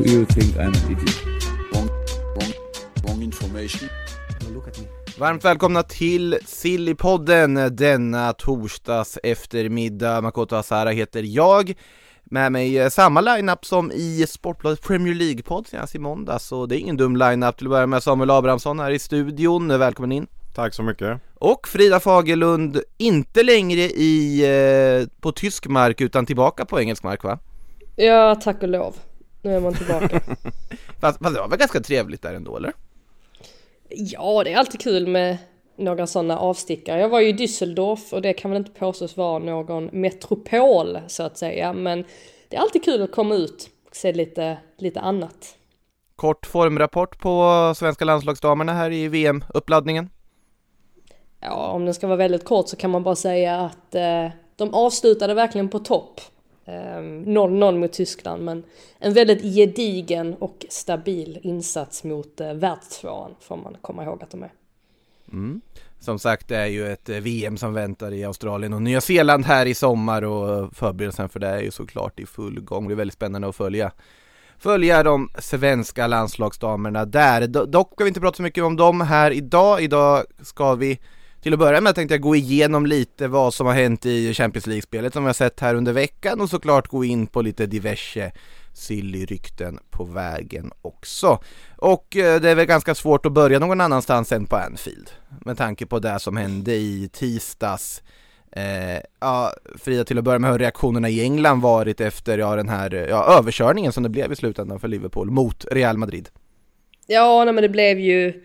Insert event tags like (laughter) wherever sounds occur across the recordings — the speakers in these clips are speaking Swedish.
Do you think I'm an idiot? Wrong, wrong, wrong information. Look at me. Varmt välkomna till Sillypodden denna torsdags eftermiddag. Makoto Asara heter jag. Med mig samma lineup som i Sportbladet Premier League-podd senast i måndags, så det är ingen dum lineup. Till att börja med Samuel Abrahamsson här i studion, välkommen in. Tack så mycket. Och Frida Fagerlund, inte längre i, eh, på tysk mark utan tillbaka på engelsk mark va? Ja, tack och lov. Nu är man tillbaka. (laughs) Fast, fast det var väl ganska trevligt där ändå eller? ja, det är alltid kul med några sådana avstickare. Jag var ju i Düsseldorf och det kan väl inte påstås vara någon metropol så att säga. Men det är alltid kul att komma ut och se lite, lite annat. Kort formrapport på svenska landslagsdamerna här i VM-uppladdningen. Ja, om den ska vara väldigt kort så kan man bara säga att eh, de avslutade verkligen på topp. Ehm, 0-0 mot Tyskland, men en väldigt gedigen och stabil insats mot eh, världstvåan får man komma ihåg att de är. Mm. Som sagt, det är ju ett eh, VM som väntar i Australien och Nya Zeeland här i sommar och eh, förberedelsen för det är ju såklart i full gång. Det är väldigt spännande att följa följa de svenska landslagsdamerna där. Dock ska vi inte prata så mycket om dem här idag. Idag ska vi till att börja med tänkte jag gå igenom lite vad som har hänt i Champions League-spelet som vi har sett här under veckan och såklart gå in på lite diverse silly-rykten på vägen också. Och eh, det är väl ganska svårt att börja någon annanstans än på Anfield med tanke på det som hände i tisdags. Eh, ja, Frida, till att börja med, hur har reaktionerna i England varit efter ja, den här ja, överkörningen som det blev i slutändan för Liverpool mot Real Madrid? Ja, nej, men det blev ju...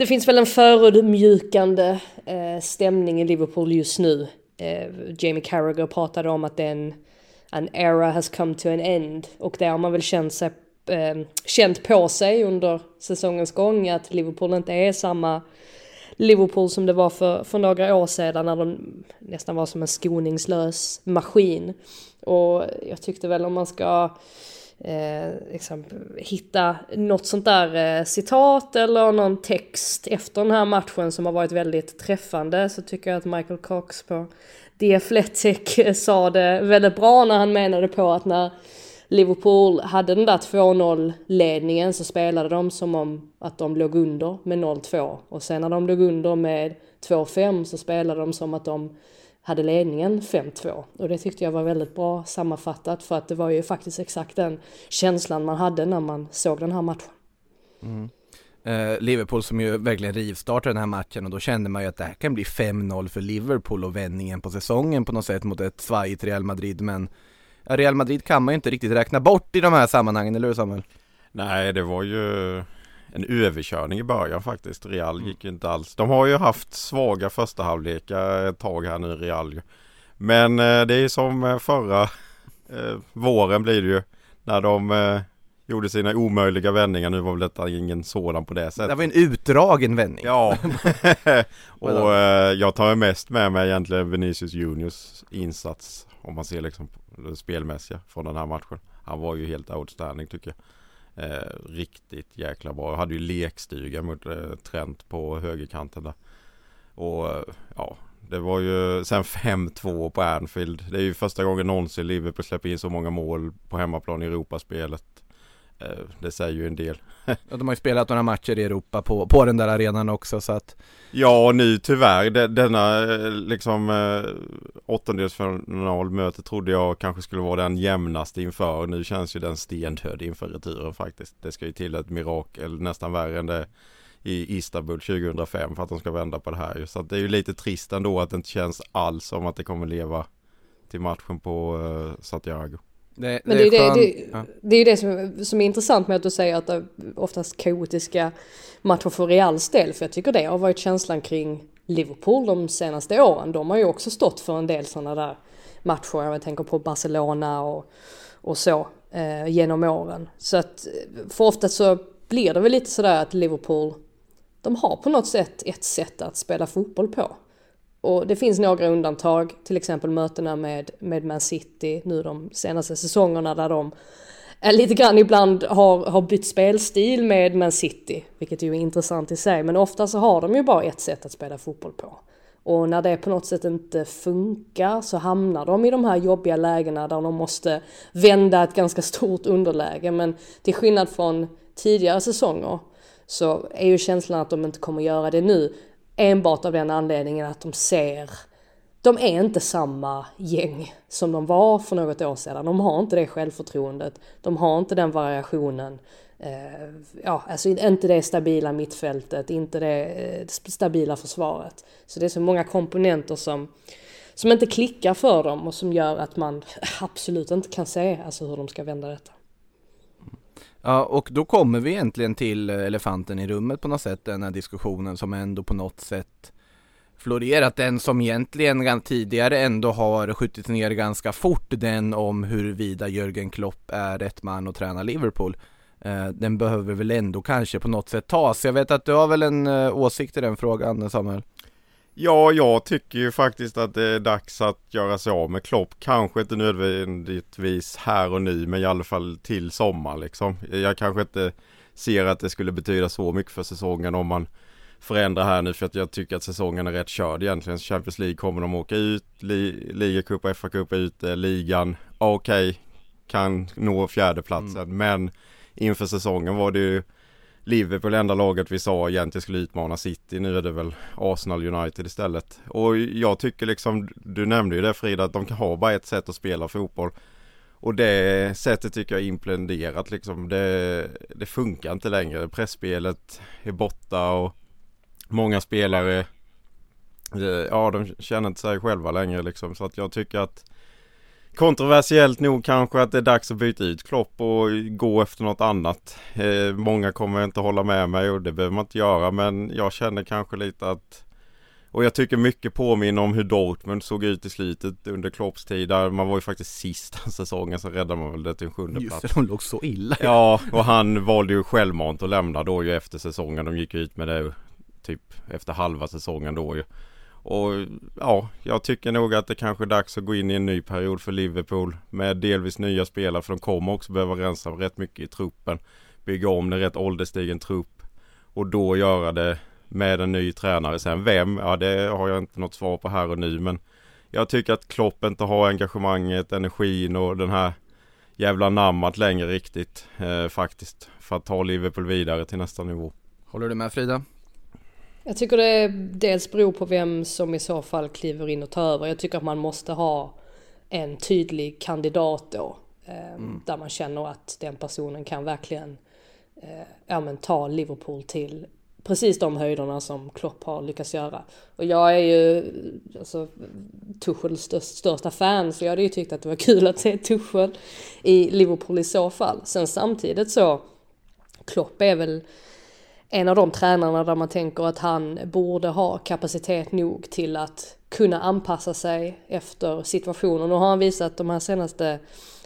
Det finns väl en förödmjukande eh, stämning i Liverpool just nu. Eh, Jamie Carragher pratade om att den an era has come to an end och det har man väl känt, sig, eh, känt på sig under säsongens gång att Liverpool inte är samma Liverpool som det var för, för några år sedan när de nästan var som en skoningslös maskin. Och jag tyckte väl om man ska eh, liksom, hitta något sånt där eh, citat eller någon text efter den här matchen som har varit väldigt träffande så tycker jag att Michael Cox på The Athletic eh, sa det väldigt bra när han menade på att när Liverpool hade den där 2-0 ledningen så spelade de som om att de låg under med 0-2 och sen när de låg under med 2-5 så spelade de som att de hade ledningen 5-2 och det tyckte jag var väldigt bra sammanfattat för att det var ju faktiskt exakt den känslan man hade när man såg den här matchen. Eh, Liverpool som ju verkligen rivstartade den här matchen och då kände man ju att det här kan bli 5-0 för Liverpool och vändningen på säsongen på något sätt mot ett svajigt Real Madrid men Real Madrid kan man ju inte riktigt räkna bort i de här sammanhangen, eller hur Samuel? Nej, det var ju en överkörning i början faktiskt. Real gick ju inte alls. De har ju haft svaga första halvlekar ett tag här nu Real. Men eh, det är som eh, förra eh, våren blir det ju. När de eh, gjorde sina omöjliga vändningar. Nu var väl detta ingen sådan på det Det sättet. var en utdragen vändning. Ja, (laughs) (laughs) och eh, jag tar mest med mig egentligen Vinicius Juniors insats om man ser liksom det spelmässiga från den här matchen. Han var ju helt outstanding tycker jag. Eh, riktigt jäkla bra. Jag hade ju lekstuga mot eh, Trent på högerkanten där. Och eh, ja, det var ju sen 5-2 på Anfield. Det är ju första gången någonsin Liverpool släpper in så många mål på hemmaplan i Europaspelet. Eh, det säger ju en del. De har ju spelat några matcher i Europa på, på den där arenan också så att Ja, nu tyvärr. De, denna eh, liksom eh, åttondelsfinalmöte trodde jag kanske skulle vara den jämnaste inför. Nu känns ju den stendöd inför returen faktiskt. Det ska ju till ett mirakel nästan värre än det i Istanbul 2005 för att de ska vända på det här. Så det är ju lite trist ändå att det inte känns alls som att det kommer leva till matchen på Santiago. Det, Men det är, det, skön- det, ja. det är ju det som, som är intressant med att du säger att det är oftast kaotiska matcher för Reals del. För jag tycker det har varit känslan kring Liverpool de senaste åren. De har ju också stått för en del sådana där matcher. Jag tänker på Barcelona och, och så eh, genom åren. Så att för ofta så blir det väl lite sådär att Liverpool, de har på något sätt ett sätt att spela fotboll på. Och det finns några undantag, till exempel mötena med, med Man City nu de senaste säsongerna där de lite grann ibland har, har bytt spelstil med Man City, vilket ju är intressant i sig, men ofta så har de ju bara ett sätt att spela fotboll på. Och när det på något sätt inte funkar så hamnar de i de här jobbiga lägena där de måste vända ett ganska stort underläge. Men till skillnad från tidigare säsonger så är ju känslan att de inte kommer göra det nu enbart av den anledningen att de ser de är inte samma gäng som de var för något år sedan. De har inte det självförtroendet. De har inte den variationen. Eh, ja, alltså inte det stabila mittfältet, inte det eh, stabila försvaret. Så det är så många komponenter som, som inte klickar för dem och som gör att man (laughs) absolut inte kan se alltså, hur de ska vända detta. Ja, och då kommer vi egentligen till eh, elefanten i rummet på något sätt, den här diskussionen som ändå på något sätt florerat. Den som egentligen tidigare ändå har skjutit ner ganska fort, den om huruvida Jörgen Klopp är rätt man att träna Liverpool. Eh, den behöver väl ändå kanske på något sätt tas. Jag vet att du har väl en eh, åsikt i den frågan Samuel? Ja, jag tycker ju faktiskt att det är dags att göra sig av med Klopp. Kanske inte nödvändigtvis här och nu, men i alla fall till sommar liksom. Jag kanske inte ser att det skulle betyda så mycket för säsongen om man förändrar här nu för att jag tycker att säsongen är rätt körd egentligen. Champions League kommer de åka ut, li ligacup och FA-cup ute, ligan, okej, okay, kan nå fjärdeplatsen mm. men inför säsongen var det ju Liverpool enda laget vi sa egentligen skulle utmana City. Nu är det väl Arsenal United istället. Och jag tycker liksom, du nämnde ju det Frida, att de kan ha bara ett sätt att spela fotboll. Och det sättet tycker jag är implementerat liksom. Det, det funkar inte längre. Pressspelet är borta och många spelare, eh, ja de känner inte sig själva längre liksom. Så att jag tycker att Kontroversiellt nog kanske att det är dags att byta ut Klopp och gå efter något annat. Eh, många kommer inte hålla med mig och det behöver man inte göra men jag känner kanske lite att och jag tycker mycket påminner om hur Dortmund såg ut i slutet under Klopps tid. Där man var ju faktiskt sista säsongen så räddade man väl det till en sjunde Just plats. det, de låg så illa. Ja, och han valde ju självmant att lämna då ju efter säsongen. De gick ut med det typ efter halva säsongen då ju. Och ja, jag tycker nog att det kanske är dags att gå in i en ny period för Liverpool med delvis nya spelare för de kommer också behöva rensa rätt mycket i truppen. Bygga om en rätt ålderstigen trupp och då göra det med en ny tränare. Sen vem? Ja, det har jag inte något svar på här och nu men jag tycker att Klopp inte har engagemanget, energin och den här jävla namnet längre riktigt eh, faktiskt för att ta Liverpool vidare till nästa nivå. Håller du med Frida? Jag tycker det dels beror på vem som i så fall kliver in och tar över. Jag tycker att man måste ha en tydlig kandidat då. Eh, mm. Där man känner att den personen kan verkligen eh, ja, men ta Liverpool till precis de höjderna som Klopp har lyckats göra. Och jag är ju alltså, Tuchels största, största fan så jag hade ju tyckt att det var kul att se Tuchel i Liverpool i så fall. Sen samtidigt så Klopp är väl en av de tränarna där man tänker att han borde ha kapacitet nog till att kunna anpassa sig efter situationen. Nu har han visat de här senaste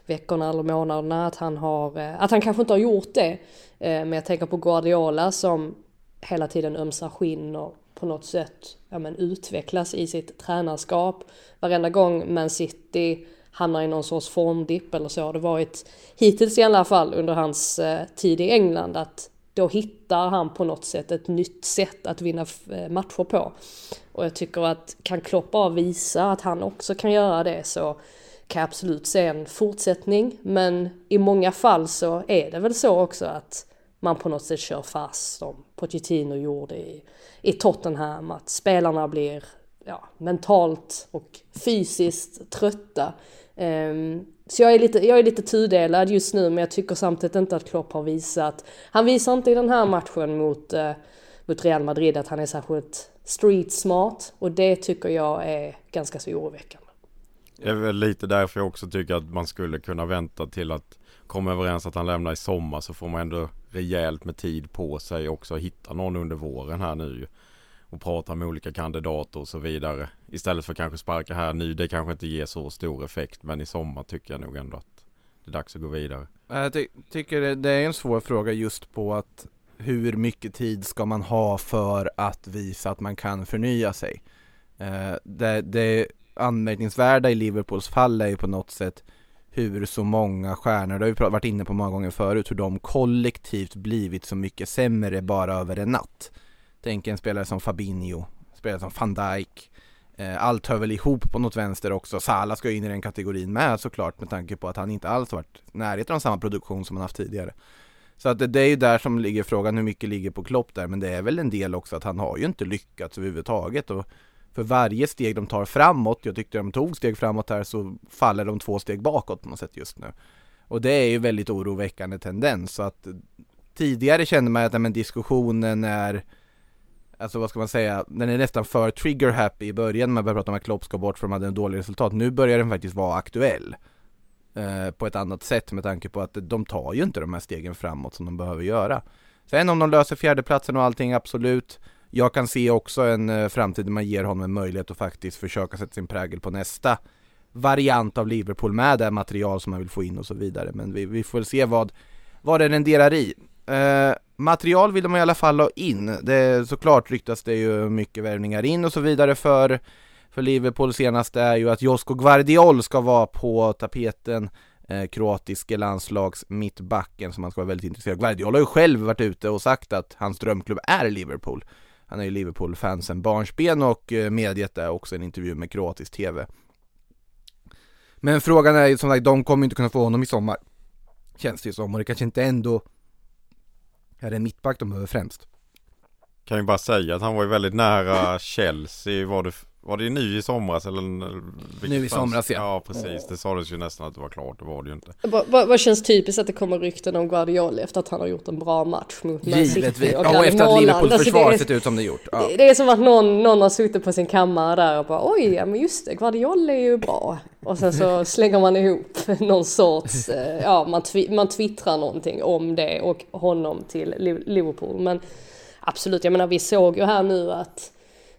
veckorna eller månaderna att han har, eh, att han kanske inte har gjort det. Eh, men jag tänker på Guardiola som hela tiden ömsar skinn och på något sätt ja, men, utvecklas i sitt tränarskap. Varenda gång Man City hamnar i någon sorts formdipp eller så har det varit hittills i alla fall under hans eh, tid i England att då hittar han på något sätt ett nytt sätt att vinna eh, matcher på. Och jag tycker att kan Klopp bara visa att han också kan göra det så kan jag absolut se en fortsättning. Men i många fall så är det väl så också att man på något sätt kör fast som Pochettino gjorde i, i Tottenham. Att spelarna blir ja, mentalt och fysiskt trötta. Um, så jag är, lite, jag är lite tudelad just nu men jag tycker samtidigt inte att Klopp har visat, han visar inte i den här matchen mot, eh, mot Real Madrid att han är särskilt street smart och det tycker jag är ganska så oroväckande. Det är väl lite därför jag också tycker att man skulle kunna vänta till att komma överens att han lämnar i sommar så får man ändå rejält med tid på sig också att hitta någon under våren här nu och prata med olika kandidater och så vidare. Istället för kanske sparka här nu. Det kanske inte ger så stor effekt men i sommar tycker jag nog ändå att det är dags att gå vidare. Jag ty tycker det- det är en svår fråga just på att hur mycket tid ska man ha för att visa att man kan förnya sig? Eh, det, det anmärkningsvärda i Liverpools fall är ju på något sätt hur så många stjärnor, det har vi varit inne på många gånger förut, hur de kollektivt blivit så mycket sämre bara över en natt. Tänk en spelare som Fabinho, spelare som van Dijk, eh, allt hör väl ihop på något vänster också. Salah ska ju in i den kategorin med såklart med tanke på att han inte alls varit i närheten av samma produktion som han haft tidigare. Så att det, det är ju där som ligger frågan, hur mycket ligger på Klopp där, men det är väl en del också att han har ju inte lyckats överhuvudtaget och för varje steg de tar framåt, jag tyckte de tog steg framåt här, så faller de två steg bakåt på något sätt just nu. Och det är ju väldigt oroväckande tendens, så att tidigare kände man att nej, men diskussionen är Alltså vad ska man säga, den är nästan för trigger happy i början när man började prata om att Klopp ska bort för att de hade en dålig resultat. Nu börjar den faktiskt vara aktuell. Eh, på ett annat sätt med tanke på att de tar ju inte de här stegen framåt som de behöver göra. Sen om de löser fjärdeplatsen och allting, absolut. Jag kan se också en eh, framtid där man ger honom en möjlighet att faktiskt försöka sätta sin prägel på nästa variant av Liverpool med det material som man vill få in och så vidare. Men vi, vi får se vad, vad det renderar i. Eh, material vill de i alla fall ha in. Det, såklart ryktas det ju mycket värvningar in och så vidare för, för Liverpool. Senaste är ju att Josko Gvardiol ska vara på tapeten. Eh, kroatiske landslags mittbacken som man ska vara väldigt intresserad av. Gvardiol har ju själv varit ute och sagt att hans drömklubb är Liverpool. Han är ju Liverpool-fan sen barnsben och eh, medgett det också i en intervju med kroatisk TV. Men frågan är ju som sagt, de kommer inte kunna få honom i sommar. Känns det ju som och det kanske inte ändå är det en mittback de behöver främst. Kan ju bara säga att han var ju väldigt nära Chelsea. Var det, var det nu i somras eller? Nu i somras, ja. Ja precis, det sades ju nästan att det var klart, det var det ju inte. Vad, känns typiskt att det kommer rykten om Guardiola efter att han har gjort en bra match mot Man. City och Ja, och efter att. Liverpools Alltså, försvar det är- sett ut som det gjort. Ja. Det- Det är som att någon, någon har suttit på sin kammare där och bara oj, ja men just det, Guardiola är ju bra. Och sen så (laughs) slänger man ihop någon sorts, eh, ja man, twi- man twittrar någonting om det och honom till Li- Liverpool. Men absolut, jag menar vi såg ju här nu att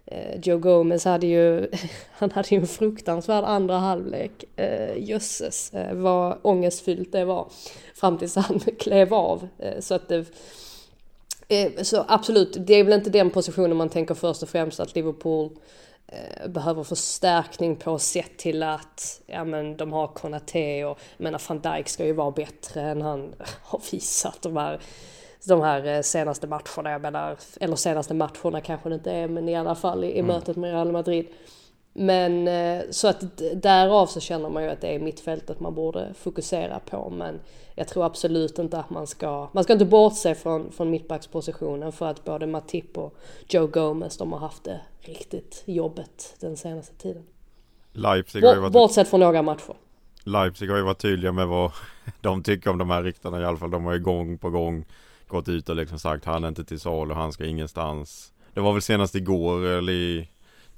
Eh, Joe Gomez hade ju, (laughs) han hade ju en fruktansvärd andra halvlek. Eh, jösses eh, vad ångestfyllt det var. Fram tills han (laughs) klev av. Eh, så att det, Eh, Så absolut, det är väl inte den positionen man tänker först och främst att Liverpool eh, behöver förstärkning på sett till att ja, men de har Konate och jag menar van Dijk ska ju vara bättre än han har visat de här, de här eh, senaste matcherna. Jag menar, eller senaste matcherna kanske det inte är men i alla fall i, i mötet med Real Madrid. Men eh, så att därav så känner man ju att det är mittfältet man borde fokusera på. Men jag tror absolut inte att man ska, man ska inte bortse från, från mittbackspositionen för att både Matip och Joe Gomez de har haft det riktigt jobbigt den senaste tiden. Leipzig har ju varit, bortsett från några matcher. Leipzig har ju varit tydliga med vad (laughs) de tycker om de här ryktena i alla fall. De har ju gång på gång gått ut och liksom sagt han är inte till salu, han ska ingenstans. Det var väl senast igår eller i,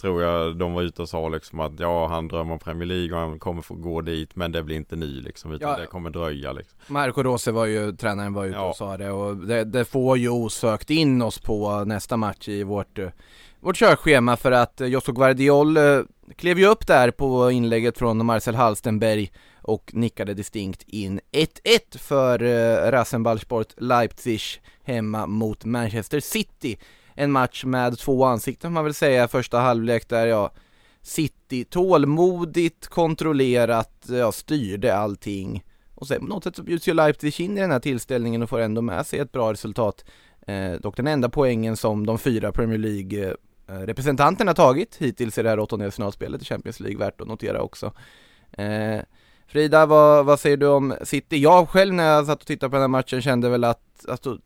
tror jag de var ute och sa liksom att ja han drömmer om Premier League och han kommer få gå dit men det blir inte nu liksom utan Ja. det kommer dröja liksom. Marco Rose var ju, tränaren var ute Ja. och sa det och det, det får ju osökt in oss på nästa match i vårt, vårt körschema för att Josko Guardiol eh, klev ju upp där på inlägget från Marcel Halstenberg och nickade distinkt in 1-1 för eh, Rasenballsport Leipzig hemma mot Manchester City. En match med två ansikten får man väl säga, första halvlek där ja City tålmodigt, kontrollerat, eh, ja, styrde allting och sen på något sätt så bjuds ju Leipzig in i den här tillställningen och får ändå med sig ett bra resultat. Eh, dock den enda poängen som de fyra Premier League-representanterna eh, tagit hittills i det här åttondelsfinalspelet i Champions League, värt att notera också. Eh, Frida, vad, vad säger du om City? Jag själv när jag satt och tittade på den här matchen kände väl att, alltså,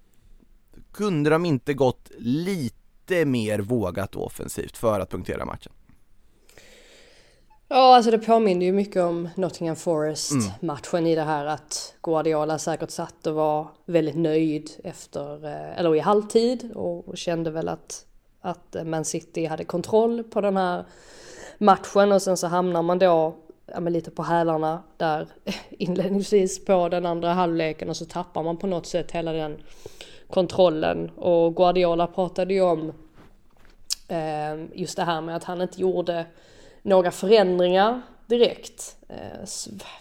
kunde de inte gått lite mer vågat offensivt för att punktera matchen? Ja, alltså det påminner ju mycket om Nottingham Forest-matchen i det här att Guardiola säkert satt och var väldigt nöjd efter, eh, eller i halvtid och kände väl att, att Man City hade kontroll på den här matchen och sen så hamnar man då ja, men lite på hälarna där (laughs) inledningsvis på den andra halvleken och så tappar man på något sätt hela den kontrollen och Guardiola pratade ju om eh, just det här med att han inte gjorde några förändringar direkt eh,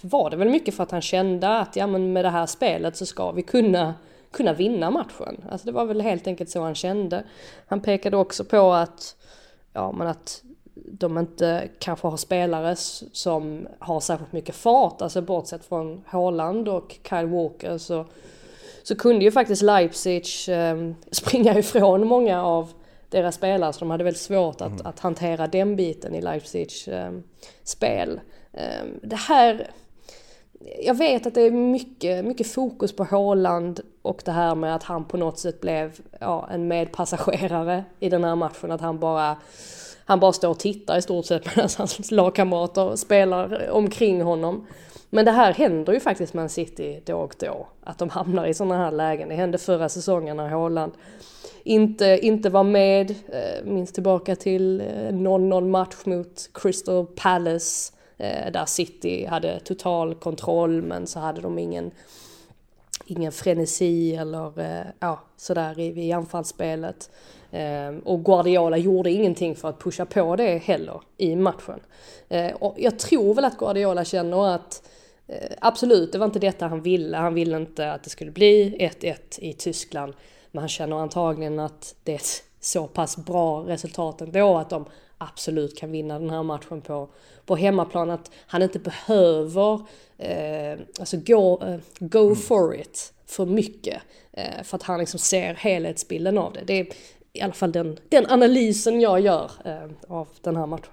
var det väl mycket för att han kände att ja men med det här spelet så ska vi kunna kunna vinna matchen. Alltså det var väl helt enkelt så han kände. Han pekade också på att, ja men att de inte kanske har spelare som har särskilt mycket fart, alltså bortsett från Haaland och Kyle Walker så, så kunde ju faktiskt Leipzig eh, (laughs) springa ifrån många av deras spelare så de hade väldigt svårt att, mm. att hantera den biten i Leipzigs eh, spel. Eh, det här jag vet att det är mycket, mycket fokus på Haaland och det här med att han på något sätt blev ja, en medpassagerare i den här matchen. Att han bara, han bara står och tittar i stort sett (laughs) medan hans lagkamrater spelar omkring honom. Men det här händer ju faktiskt med City då och då. Att de hamnar i sådana här lägen. Det hände förra säsongen när Haaland inte, inte var med. minst minns tillbaka till eh, 0-0 match mot Crystal Palace eh, där City hade total kontroll men så hade de ingen, ingen frenesi eller eh, ja, sådär i, i anfallsspelet. Eh, och Guardiola gjorde ingenting för att pusha på det heller i matchen. Eh, och jag tror väl att Guardiola känner att eh, Absolut, det var inte detta han ville. Han ville inte att det skulle bli 1-1 i Tyskland. Men han känner antagligen att det är ett så pass bra resultat ändå att de absolut kan vinna den här matchen på, på hemmaplan. Att han inte behöver eh, alltså go, eh, go mm. for it för mycket. Eh, för att han liksom ser helhetsbilden av det. Det är i alla fall den, den analysen jag gör eh, av den här matchen.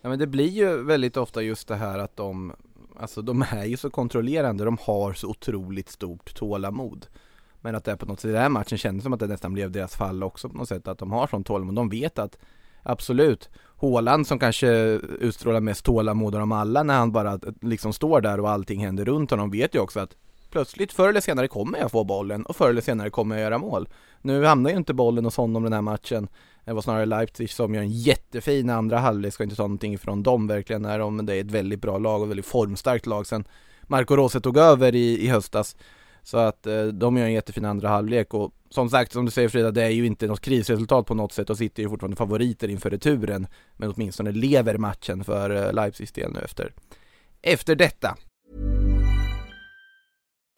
Ja men det blir ju väldigt ofta just det här att de, alltså de är ju så kontrollerande, de har så otroligt stort tålamod. Men att det på något sätt i den här matchen kändes som att det nästan blev deras fall också på något sätt, att de har sånt tålamod. De vet att Absolut. Håland som kanske utstrålar mest tålamod av dem alla när han bara liksom står där och allting händer runt honom vet ju också att plötsligt förr eller senare kommer jag få bollen och förr eller senare kommer jag göra mål. Nu hamnar ju inte bollen hos honom den här matchen. Det var snarare Leipzig som gör en jättefin andra halvlek, ska inte ta någonting ifrån dem verkligen när de, det är ett väldigt bra lag och väldigt formstarkt lag sen Marco Rose tog över i, i höstas. Så att eh, de gör en jättefin andra halvlek och som sagt, som du säger Frida, det är ju inte något krisresultat på något sätt och sitter ju fortfarande favoriter inför returen. Men åtminstone lever matchen för eh, Leipzigs del nu efter, efter detta.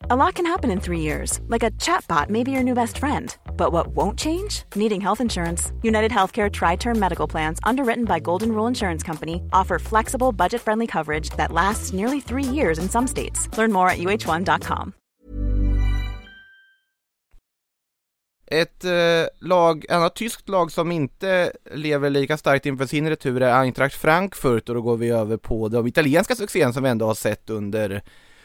A lot can happen in three years, like a chatbot may be your new best friend. But what won't change? Needing health insurance. United Healthcare Tri Term Medical Plans, underwritten by Golden Rule Insurance Company, offer flexible, budget friendly coverage that lasts nearly three years in some states. Learn more at uh1.com. Ett eh, lag, annat tyskt lag som inte lever lika starkt inför sin retur är Eintracht Frankfurt och då går vi över på de italienska succén som vi ändå har sett under,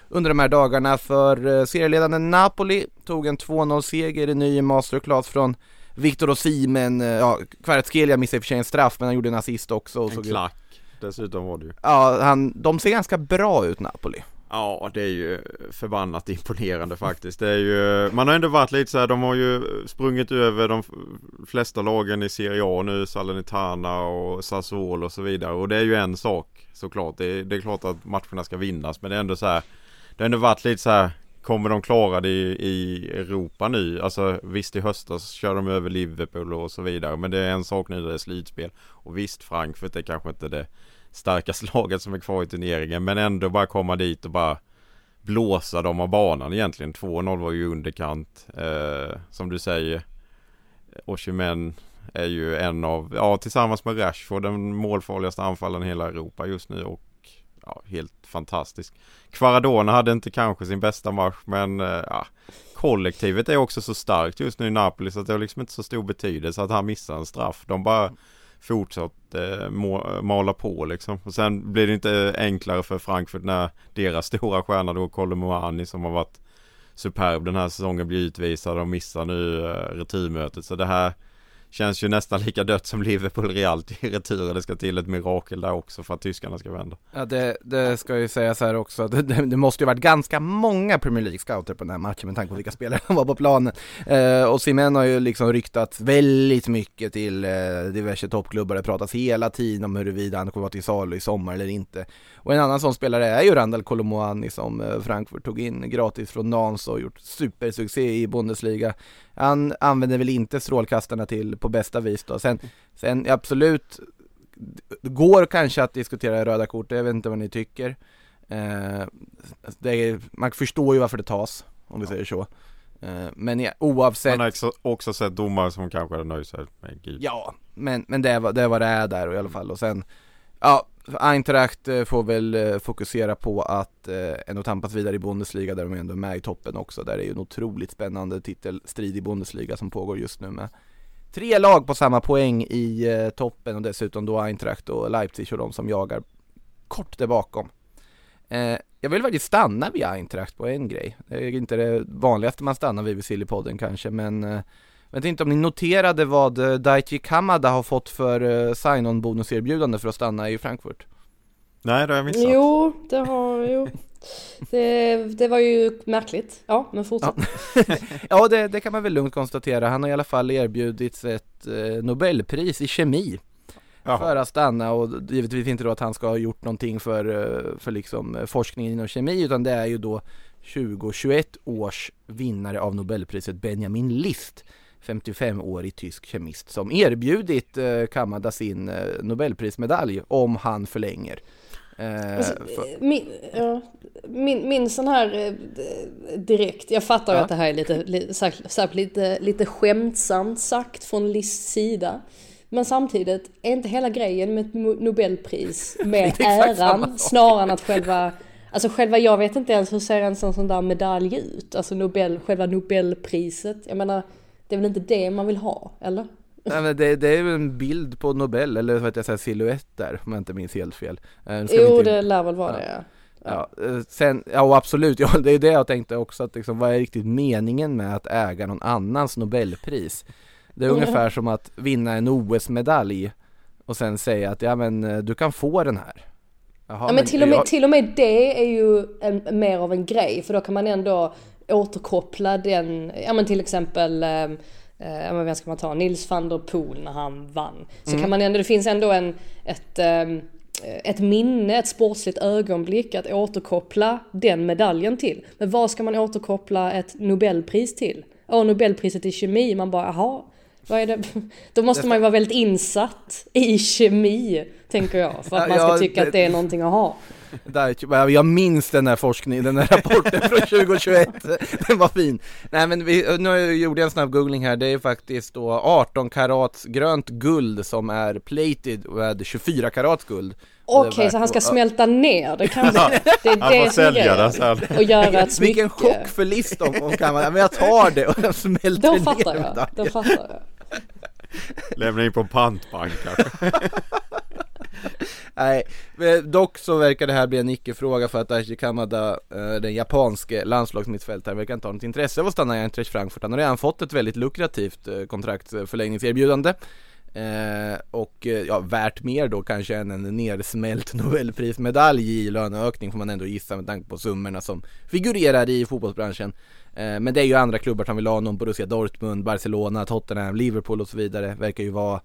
under de här dagarna för eh, serieledande Napoli tog en 2-0-seger i ny masterclass från Victor Osimhen, eh, ja, Kvaratskhelia missade i och för sig en straff men han gjorde en assist också. Och en klack dessutom var det ju. Ja, han, de ser ganska bra ut Napoli. Ja det är ju förbannat imponerande faktiskt. Det är ju, man har ändå varit lite så här, de har ju sprungit över de flesta lagen i Serie A nu, Salernitana och Sassuolo och så vidare. Och det är ju en sak såklart. Det är, det är klart att matcherna ska vinnas men det är ändå så här, det har ändå varit lite så här, kommer de klara det i, i Europa nu? Alltså visst i höstas kör de över Liverpool och så vidare men det är en sak nu det är slutspel. Och visst Frankfurt är kanske inte det starkaste (laughs) laget som är kvar i turneringen men ändå bara komma dit och bara blåsa dem av banan egentligen. 2-0 var ju underkant. Eh, som du säger. Oshimen är ju en av, ja tillsammans med Rashford den målfarligaste anfallen i hela Europa just nu och ja, helt fantastisk. Kvaradona hade inte kanske sin bästa match men eh, ja, kollektivet är också så starkt just nu i Napoli så att det har liksom inte så stor betydelse att han missar en straff. De bara fortsatt eh, mala på liksom. Och sen blir det inte enklare för Frankfurt när deras (laughs) stora stjärna då Kolomoani som har varit superb den här säsongen blir utvisad och missar nu eh, returmötet. Så det här Känns ju nästan lika dött som Liverpool Real i retur. Det ska till ett mirakel där också för att tyskarna ska vända. Ja det, det ska ju sägas här också. Det, (laughs) det, det måste ju varit ganska många Premier League-scouter på den här matchen med tanke på vilka spelare som var på planen. Eh, och Simen har ju liksom ryktats väldigt mycket till eh, diverse toppklubbar. Det pratas hela tiden om huruvida han kommer vara till salu i sommar eller inte. Och en annan sån spelare är ju Randall Kolomoani som eh, Frankfurt tog in gratis från Nans och gjort supersuccé i Bundesliga. Han använder väl inte strålkastarna till på bästa vis då. Sen, sen absolut det går kanske att diskutera röda kort, jag vet inte vad ni tycker. Eh, det är, man förstår ju varför det tas, om vi säger så. Eh, men ja, oavsett Man har också, också sett domare som kanske hade nöjt sig med gult. Ja, men, men det, är, vad- det är vad det är där och i alla fall och sen Ja, Eintracht eh, får väl eh, fokusera på att eh, ändå tampas vidare i Bundesliga där de ändå är med i toppen också Där är ju en otroligt spännande titelstrid i Bundesliga som pågår just nu med Tre lag på samma poäng i eh, toppen och dessutom då Eintracht och Leipzig och de som jagar kort där bakom eh, Jag vill faktiskt stanna vid Eintracht på en grej Det är inte det vanligaste man stannar vid vid Sillypodden kanske men eh, jag vet inte om ni noterade vad eh, Daichi Kamada har fått för eh, sign-on bonuserbjudande för att stanna i Frankfurt? Nej, det har jag missat. Jo, det har, jo. Det, det var ju märkligt. Ja, men fortsätt. (laughs) Ja, det, det kan man väl lugnt konstatera. Han har i alla fall erbjudits ett eh, Nobelpris i kemi Jaha. för att stanna och givetvis inte då att han ska ha gjort någonting för, eh, för liksom eh, forskningen inom kemi utan det är ju då 2021 års vinnare av Nobelpriset Benjamin List 55-årig tysk kemist som erbjudit eh, Kamada sin eh, Nobelprismedalj om han förlänger. Eh, Alltså, för, min, ja, min, min sån här eh, direkt, jag fattar Ja. att det här är lite, sagt, sagt, lite, lite skämtsamt sagt från Lists sida. Men samtidigt, är inte hela grejen med ett Nobelpris (laughs) med äran snarare än att själva Alltså själva, jag vet inte ens hur ser en sån, sån där medalj ut? Alltså Nobel, själva Nobelpriset. Jag menar, det är väl inte det man vill ha, eller? Nej, men det, det är ju en bild på Nobel, eller vad heter jag säga, silhuett där om jag inte minns helt fel. Eh, ska Jo, inte- det lär väl vara Ja. det. Ja. Ja, eh, sen, ja absolut, ja, (laughs) det är det jag tänkte också att liksom, vad är riktigt meningen med att äga någon annans Nobelpris? Det är Mm. ungefär som att vinna en OS-medalj och sen säga att ja men eh, du kan få den här. Jaha, Ja men till och, med, jag- till och med det är ju en, mer av en grej för då kan man ändå återkoppla den, ja men till exempel eh, vem ska man ta, Nils van der Poel när han vann. Så Mm. kan man ändå, det finns ändå en, ett, eh, ett minne, ett sportsligt ögonblick att återkoppla den medaljen till. Men vad ska man återkoppla ett Nobelpris till? Åh, Nobelpriset i kemi, man bara jaha, vad är det? (laughs) Då måste man ju vara väldigt insatt i kemi, tänker jag, för att man ska tycka att det är någonting att ha. (laughs) Där, jag minns den där forskningen, den där (laughs) rapporten från 2021, den var fin. Nej men vi, nu gjorde jag en snabb googling här, det är faktiskt då 18 karats grönt guld som är plated med 24 karats guld. Okej, värt så han ska smälta ner det kan bli. Det är Han det som är sälja grejen. sen. Och göra ett smycke. Vilken chock för list om hon kan men jag tar det och jag smälter Då ner fattar jag. Då fattar jag. Lämna in på en pantbank kanske. (laughs) (laughs) Nej, dock så verkar det här bli en icke-fråga för att Aichi Kamada, eh, den japanske landslagsmittfältaren, verkar inte ha något intresse av att stanna i Eintracht Frankfurt. Han har redan fått ett väldigt lukrativt eh, kontraktförlängningserbjudande. kontraktsförlängningserbjudande. Eh, och eh, ja, värt mer då kanske än en nersmält (laughs) nobelprismedalj i löneökning får man ändå gissa med tanke på summorna som figurerar i fotbollsbranschen. Eh, men det är ju andra klubbar som vill ha honom, Borussia Dortmund, Barcelona, Tottenham, Liverpool och så vidare. Verkar ju vara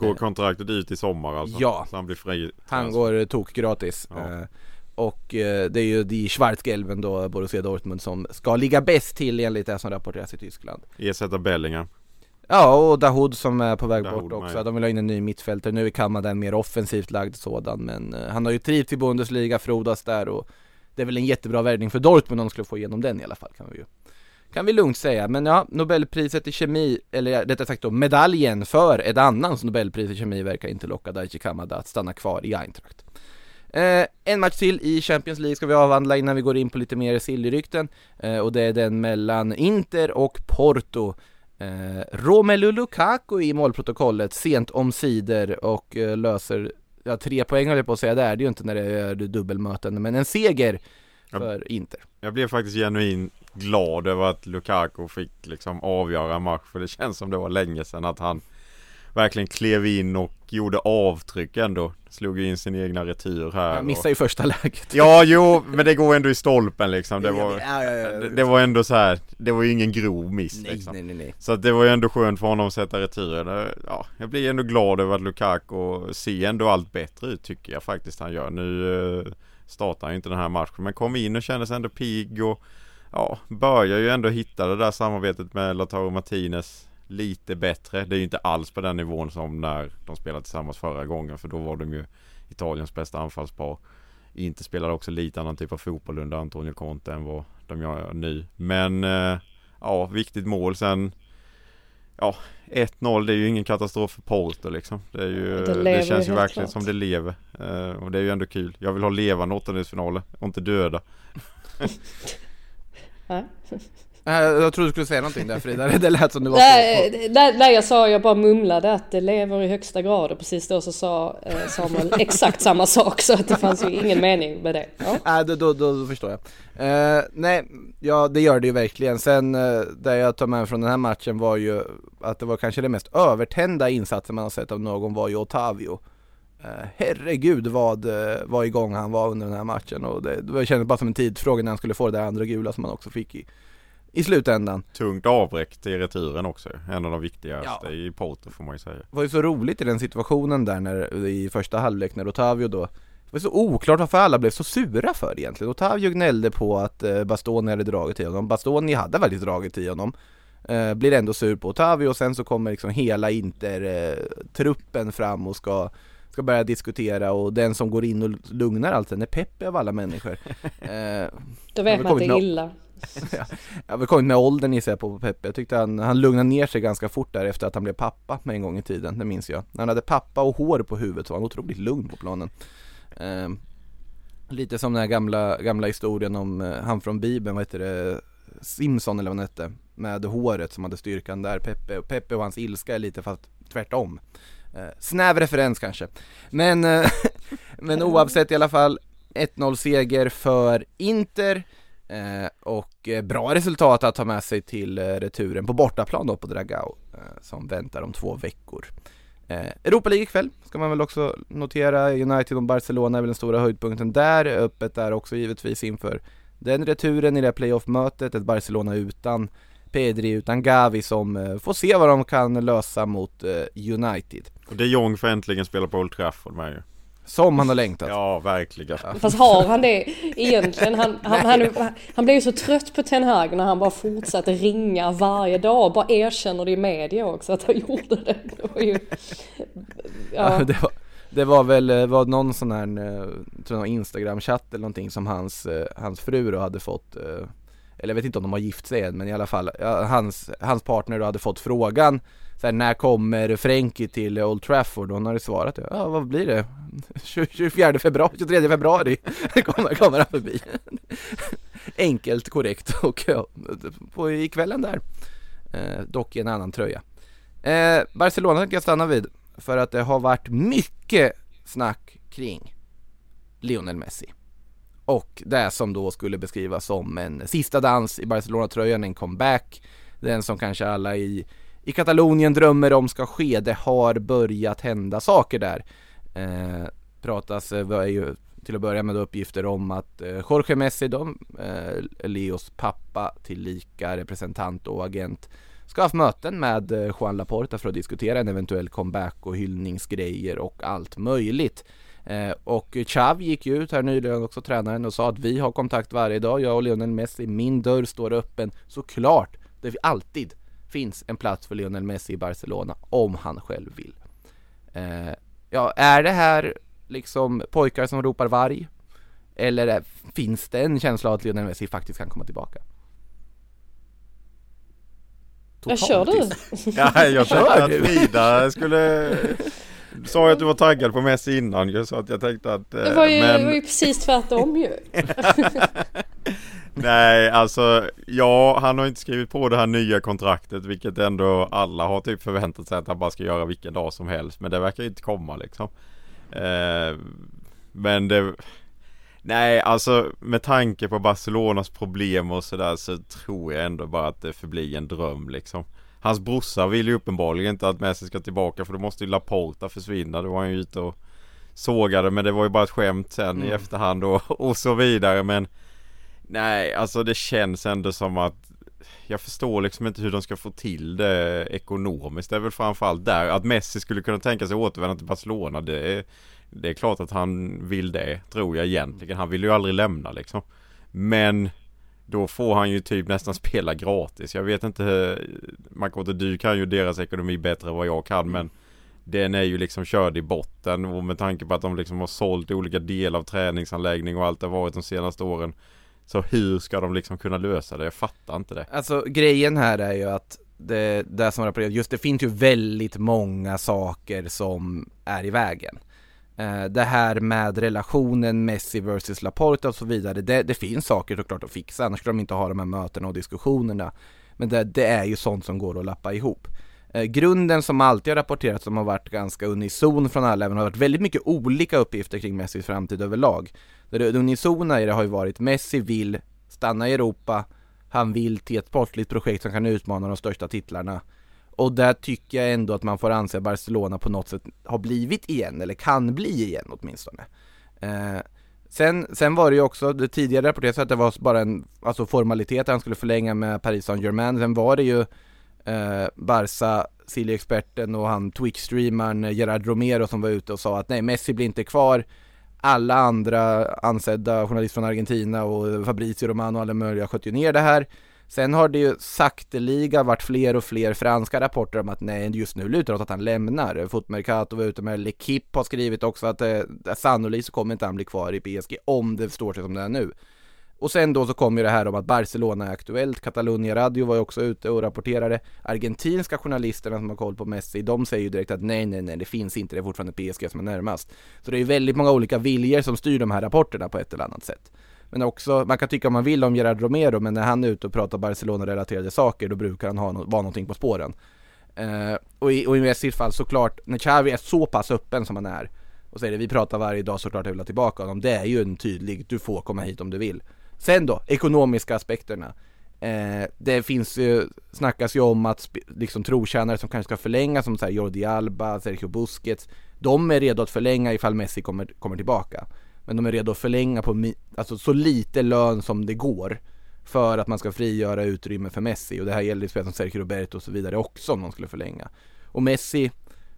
Går kontraktet ut i sommar alltså? Ja. Så han blir fri? han går tok gratis. Ja. Eh, och eh, det är ju de Schwarzgelben då, Borussia Dortmund, som ska ligga bäst till enligt det som rapporteras i Tyskland. Ersätta Bellingham. Ja, och Dahoud som är på väg Dahoud bort också. med. De vill ha in en ny mittfältare. Nu är Kamada en mer offensivt lagd sådan, men eh, han har ju trivts i Bundesliga, frodas där och det är väl en jättebra värvning för Dortmund om de skulle få igenom den i alla fall kan vi ju kan vi lugnt säga, men ja, Nobelpriset i kemi, eller rättare sagt då medaljen för ett annans Nobelpris i kemi verkar inte locka Daichi Kamada att stanna kvar i Eintracht. Eh, en match till i Champions League ska vi avhandla innan vi går in på lite mer Silly-rykten eh, och det är den mellan Inter och Porto. Eh, Romelu Lukaku i målprotokollet sent om sidor och eh, löser, ja tre poäng höll jag på att säga, det är det ju inte när det är dubbelmöten, men en seger för Inter. Jag blev faktiskt genuint glad över att Lukaku fick liksom avgöra match för det känns som det var länge sedan att han verkligen klev in och gjorde avtryck ändå. Slog ju in sin egna retur här. Han missade och... ju första läget. Ja, jo, men det går ändå i stolpen liksom. Det var, Ja, ja, ja. det, det var ändå så här. det var ju ingen grov miss Nej, liksom. nej, nej, nej. Så att det var ju ändå skönt för honom att sätta returen. Ja, jag blir ändå glad över att Lukaku ser ändå allt bättre ut tycker jag faktiskt han gör. Nu eh, startar han ju inte den här matchen men kom in och kände sig ändå pigg och ja, börjar ju ändå hitta det där samarbetet med Lautaro Martinez lite bättre. Det är ju inte alls på den nivån som när de spelade tillsammans förra gången för då var de ju Italiens bästa anfallspar. Inte spelade också lite annan typ av fotboll under Antonio Conte än vad de gör nu. Men eh, ja, viktigt mål sen. Ja, 1-0 det är ju ingen katastrof för Porto liksom. Det, är ju, Det det, känns ju verkligen klart. som det lever. Eh, och det är ju ändå kul. Jag vill ha levande åttondelsfinaler och inte döda. (laughs) Ja. Jag trodde du skulle säga någonting där Frida, det lät som du var Nej, på, eh, nej, nej, jag sa, jag bara mumlade att det lever i högsta grad och precis då så sa eh, Samuel (laughs) exakt samma sak så att det fanns ju ingen mening med det. Ja. Nej, då, då, då, förstår jag. Eh, nej, ja det gör det ju verkligen. Sen eh, det jag tar med från den här matchen var ju att det var kanske det mest övertända insatsen man har sett av någon var ju Otavio. Eh, herregud vad, eh, vad igång han var under den här matchen och det, det kändes bara som en tidsfråga när han skulle få det där andra gula som han också fick i, i slutändan. Tungt avbräck till returen också. En av de viktigaste Ja. i Porto får man ju säga. Det var ju så roligt i den situationen där när, i första halvlek när Otavio då Det var så oklart varför alla blev så sura för egentligen. Otavio gnällde på att eh, Bastoni hade dragit i honom. Bastoni hade faktiskt dragit i honom. Eh, blir ändå sur på Otavio och sen så kommer liksom hela Inter-truppen fram och ska Ska börja diskutera och den som går in och lugnar allt den är Peppe av alla människor. (laughs) Eh, Då vet man att det är med- illa. (laughs) jag har väl kommit med åldern gissar jag på Peppe. Jag tyckte han, han lugnade ner sig ganska fort där efter att han blev pappa med en gång i tiden, det minns jag. När han hade pappa och hår på huvudet så var han otroligt lugn på planen. Ehm, lite som den här gamla, gamla historien om eh, han från bibeln, vad heter det, Simpson eller vad han hette, med håret som hade styrkan där, Peppe, Peppe och hans ilska är lite fast tvärtom. Eh, snäv referens kanske. Men, eh, (laughs) men oavsett i alla fall, 1-0 seger för Inter. Eh, och bra resultat att ta med sig till returen på bortaplan då på Dragao som väntar om två veckor. Europa League ikväll ska man väl också notera. United och Barcelona är väl den stora höjdpunkten där. Öppet där också givetvis inför den returen i det playoff-mötet. Ett Barcelona utan Pedri, utan Gavi som eh, får se vad de kan lösa mot eh, United. Och de Jong får äntligen spela på Old Trafford med ju. Som han har längtat. Ja, verkligen. Fast har han det egentligen? Han, han, han, han blev ju så trött på Ten Hag när han bara fortsatte ringa varje dag och bara erkänner det i media också att han gjorde det. Det var ju... Ja, Ja. det, var, det var väl eh, var någon sån här tror jag, Instagram-chatt eller någonting som hans, hans fru då hade fått eller jag vet inte om de har gift sig än men i alla fall hans, hans partner då hade fått frågan så här, När kommer Frenkie till Old Trafford? Och hon hade svarat ja vad blir det? (laughs) 24 februari, 23 februari (laughs) kommer, kommer han förbi (laughs) Enkelt, korrekt och ja, på i kvällen där eh, Dock i en annan tröja eh, Barcelona kan jag stanna vid för att det har varit mycket snack kring Lionel Messi. Och det som då skulle beskrivas som en sista dans i Barcelona-tröjan, en comeback. Den som kanske alla i, i Katalonien drömmer om ska ske. Det har börjat hända saker där. Eh, pratas, eh, var ju till att börja med uppgifter om att eh, Jorge Messi, de, eh, Leos pappa tillika representant och agent ska ha haft möten med eh, Juan Laporta för att diskutera en eventuell comeback och hyllningsgrejer och allt möjligt. Eh, och Xavi gick ju ut här nyligen också, tränaren, och sa att vi har kontakt varje dag, jag och Lionel Messi, min dörr står öppen. Såklart, det alltid finns en plats för Lionel Messi i Barcelona om han själv vill. Eh, ja, är det här liksom pojkar som ropar varg? Eller är, finns det en känsla av att Lionel Messi faktiskt kan komma tillbaka? Jag kör du? Ja, jag (laughs) Kör tänkte att? Frida skulle Du sa ju att du var taggad på Messi innan? Ju så att jag tänkte att eh, Det var ju, men... det var ju precis tvärtom ju. (laughs) Nej alltså ja han har inte skrivit på det här nya kontraktet vilket ändå alla har typ förväntat sig att han bara ska göra vilken dag som helst men det verkar ju inte komma liksom. Eh, Men det Nej alltså med tanke på Barcelonas problem och sådär så tror jag ändå bara att det förblir en dröm liksom Hans brorsa vill ju uppenbarligen inte att Messi ska tillbaka för då måste ju Laporta försvinna. Då var han ju ute och sågade men det var ju bara ett skämt sen i Mm. efterhand och, och så vidare men Nej alltså det känns ändå som att Jag förstår liksom inte hur de ska få till det ekonomiskt. Det är väl framförallt där att Messi skulle kunna tänka sig återvända till Barcelona. Det är, det är klart att han vill det tror jag egentligen. Han vill ju aldrig lämna liksom. Men då får han ju typ nästan spela gratis. Jag vet inte, Makoto du kan ju deras ekonomi bättre än vad jag kan men den är ju liksom körd i botten och med tanke på att de liksom har sålt olika delar av träningsanläggning och allt det har varit de senaste åren. Så hur ska de liksom kunna lösa det? Jag fattar inte det. Alltså grejen här är ju att det, det som rapporteras, just det finns ju väldigt många saker som är i vägen. Eh, det här med relationen Messi versus Laporta och så vidare, det, det finns saker såklart att fixa, annars skulle de inte ha de här mötena och diskussionerna. Men det, det är ju sånt som går att lappa ihop. Eh, grunden som alltid har rapporterats som har varit ganska unison från alla, även har varit väldigt mycket olika uppgifter kring Messis framtid överlag. Det unisona i det har ju varit Messi vill stanna i Europa, han vill till ett sportligt projekt som kan utmana de största titlarna. Och där tycker jag ändå att man får anse att Barcelona på något sätt har blivit igen, eller kan bli igen åtminstone. Eh, sen, sen var det ju också, det tidigare rapporterades att det var bara en alltså formalitet att han skulle förlänga med Paris Saint-Germain. Sen var det ju eh, Barca, Silly-experten och han Twitch-streamaren Gerard Romero som var ute och sa att nej, Messi blir inte kvar. Alla andra ansedda journalister från Argentina och Fabrizio Romano och alla möjliga sköt ju ner det här. Sen har det ju sakteliga varit fler och fler franska rapporter om att nej, just nu lutar det åt att han lämnar. Fotmercato var ute med, L'Equipe har skrivit också att eh, sannolikt så kommer inte han bli kvar i PSG om det står sig som det är nu. Och sen då så kom ju det här om att Barcelona är aktuellt, Catalonia Radio var ju också ute och rapporterade. Argentinska journalisterna som har koll på Messi, de säger ju direkt att nej, nej, nej, det finns inte, det är fortfarande PSG som är närmast. Så det är ju väldigt många olika viljor som styr de här rapporterna på ett eller annat sätt. Men också, man kan tycka om man vill om Gerard Romero, men när han är ute och pratar Barcelona-relaterade saker, då brukar han ha no vara någonting på spåren. Eh, och, i, och i Messis fall såklart, när Xavi är så pass öppen som han är, och säger det, vi pratar varje dag såklart jag vill ha tillbaka honom, det är ju en tydlig, du får komma hit om du vill. Sen då, ekonomiska aspekterna. Eh, det finns ju, snackas ju om att liksom trotjänare som kanske ska förlänga som så här Jordi Alba, Sergio Busquets, de är redo att förlänga ifall Messi kommer, kommer tillbaka. Men de är redo att förlänga på alltså så lite lön som det går för att man ska frigöra utrymme för Messi och det här gäller ju spelare som Sergio Roberto och så vidare också om de skulle förlänga. Och Messi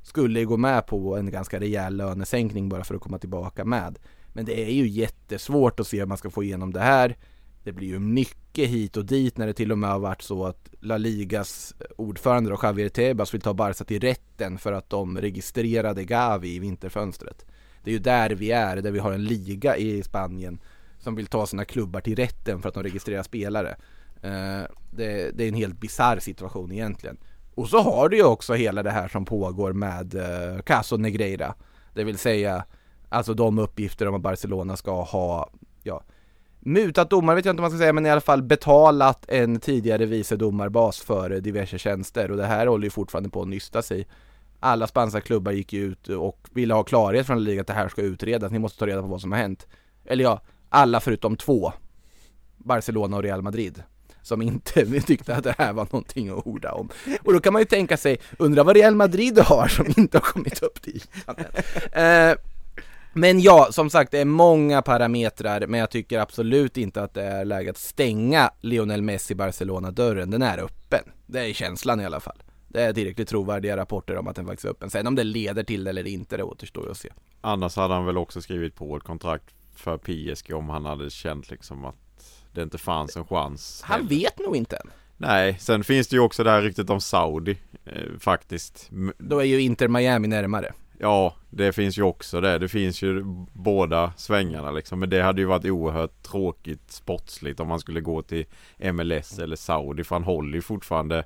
skulle gå med på en ganska rejäl lönesänkning bara för att komma tillbaka med. Men det är ju jättesvårt att se hur man ska få igenom det här. Det blir ju mycket hit och dit när det till och med har varit så att La Ligas ordförande då, Javier Tebas vill ta Barca till rätten för att de registrerade Gavi i vinterfönstret. Det är ju där vi är, där vi har en liga i Spanien som vill ta sina klubbar till rätten för att de registrerar spelare. Eh, det, det är en helt bizarr situation egentligen. Och så har du ju också hela det här som pågår med eh, Caso Negreira. Det vill säga Alltså de uppgifter om att Barcelona ska ha, ja, mutat domare vet jag inte om man ska säga, men i alla fall betalat en tidigare vice domarbas för diverse tjänster och det här håller ju fortfarande på att nysta sig. Alla spanska klubbar gick ju ut och ville ha klarhet från ligan att det här ska utredas, ni måste ta reda på vad som har hänt. Eller ja, alla förutom två. Barcelona och Real Madrid som inte (laughs) tyckte att det här var någonting att orda om. Och då kan man ju tänka sig, undra vad Real Madrid har som inte har kommit upp till Eh, men ja, som sagt, det är många parametrar, men jag tycker absolut inte att det är läge att stänga Lionel Messi Barcelona-dörren. Den är öppen. Det är känslan i alla fall. Det är tillräckligt trovärdiga rapporter om att den faktiskt är öppen. Sen om det leder till det eller inte, det återstår ju att se. Annars hade han väl också skrivit på ett kontrakt för PSG om han hade känt liksom att det inte fanns en chans. Han vet nog inte än. Nej, sen finns det ju också det här ryktet om Saudi eh, faktiskt. Då är ju Inter Miami närmare. Ja, det finns ju också det. Det finns ju båda svängarna liksom. Men det hade ju varit oerhört tråkigt sportsligt om man skulle gå till MLS eller Saudi. För han håller ju fortfarande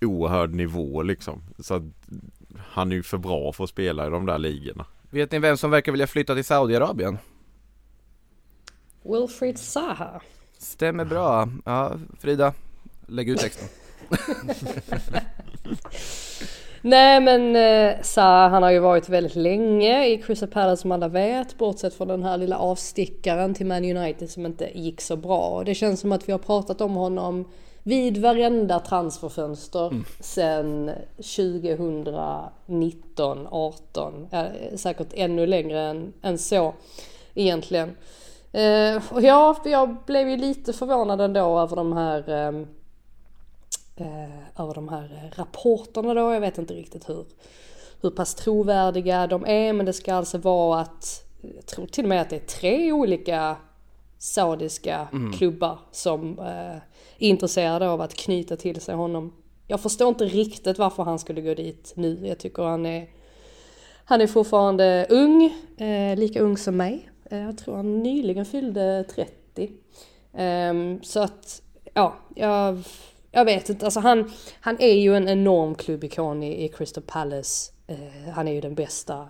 oerhörd nivå liksom. Så att han är ju för bra för att spela i de där ligorna. Vet ni vem som verkar vilja flytta till Saudiarabien? Wilfried Zaha. Stämmer bra. Ja, Frida, lägg ut texten. (laughs) Nej men eh, Sa han har ju varit väldigt länge i Crystal Palace som alla vet. Bortsett från den här lilla avstickaren till Man United som inte gick så bra. Det känns som att vi har pratat om honom vid varenda transferfönster mm. sen 2019, 18, ja, säkert ännu längre än, än så egentligen. Eh, och ja, jag blev ju lite förvånad ändå över de här eh, eh, över de här rapporterna då. Jag vet inte riktigt hur, hur pass trovärdiga de är men det ska alltså vara att, jag tror till och med att det är tre olika saudiska klubbar som eh, intresserade av att knyta till sig honom. Jag förstår inte riktigt varför han skulle gå dit nu. Jag tycker han är han är fortfarande ung, eh, lika ung som mig. Eh, jag tror han nyligen fyllde 30. Eh, så att, ja, jag, jag vet inte. Alltså han, han är ju en enorm klubbikon i, i Crystal Palace. Eh, han är ju den bästa,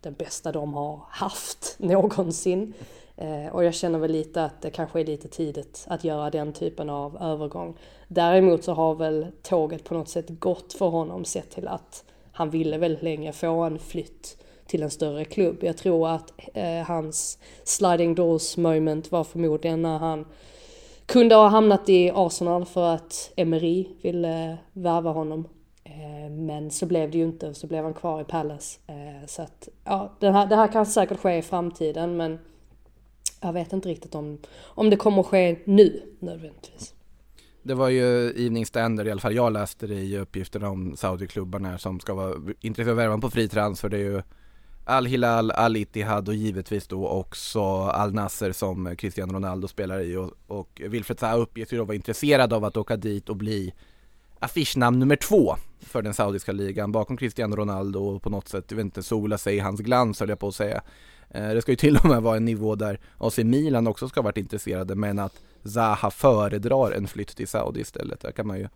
den bästa de har haft (laughs) någonsin. Eh, och jag känner väl lite att det kanske är lite tidigt att göra den typen av övergång. Däremot så har väl tåget på något sätt gått för honom sett till att han ville väldigt länge få en flytt till en större klubb. Jag tror att eh, hans sliding doors moment var förmodligen när han kunde ha hamnat i Arsenal för att Emery ville eh, värva honom. Eh, men så blev det ju inte, så blev han kvar i Palace. Eh, så att, ja, det här, det här kan säkert ske i framtiden men jag vet inte riktigt om, om det kommer att ske nu nödvändigtvis. Det var ju Evening Standard, i alla fall jag läste det i uppgifterna om Saudi-klubbarna som ska vara intresserade av att värva på fri transfer. Det är ju Al-Hilal, Al-Ittihad och givetvis då också Al-Nasser som Cristiano Ronaldo spelar i och, och Wilfred Zaha uppges ju då vara intresserad av att åka dit och bli affischnamn nummer två för den saudiska ligan bakom Cristiano Ronaldo och på något sätt, jag vet inte, sola sig i hans glans höll jag på att säga. Eh, Det ska ju till och med vara en nivå där AC Milan också ska ha varit intresserade men att Zaha föredrar en flytt till Saudi istället. Det kan man ju,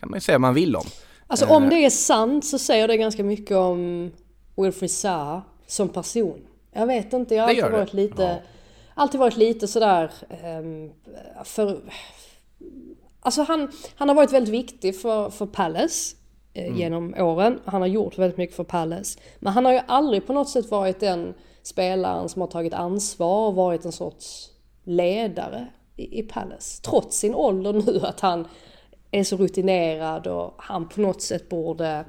kan man ju säga man vill om. Alltså om det är sant så säger det ganska mycket om Wilfried Zaha som person. Jag vet inte, jag har alltid varit lite, alltid varit lite sådär ehm, för... Alltså han, han har varit väldigt viktig för, för Palace eh, genom åren. Han har gjort väldigt mycket för Palace. Men han har ju aldrig på något sätt varit den spelaren som har tagit ansvar och varit en sorts ledare i, i Palace. Trots sin ålder nu, att han är så rutinerad och han på något sätt borde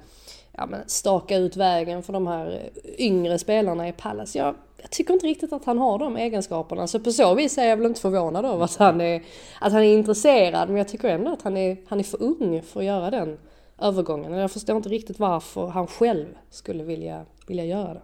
ja, men staka ut vägen för de här yngre spelarna i Palace. Jag, jag tycker inte riktigt att han har de egenskaperna. Så på så vis är jag väl inte förvånad över att han är, att han är intresserad. Men jag tycker ändå att han är, han är för ung för att göra den övergången. Jag förstår inte riktigt varför han själv skulle vilja, vilja göra det.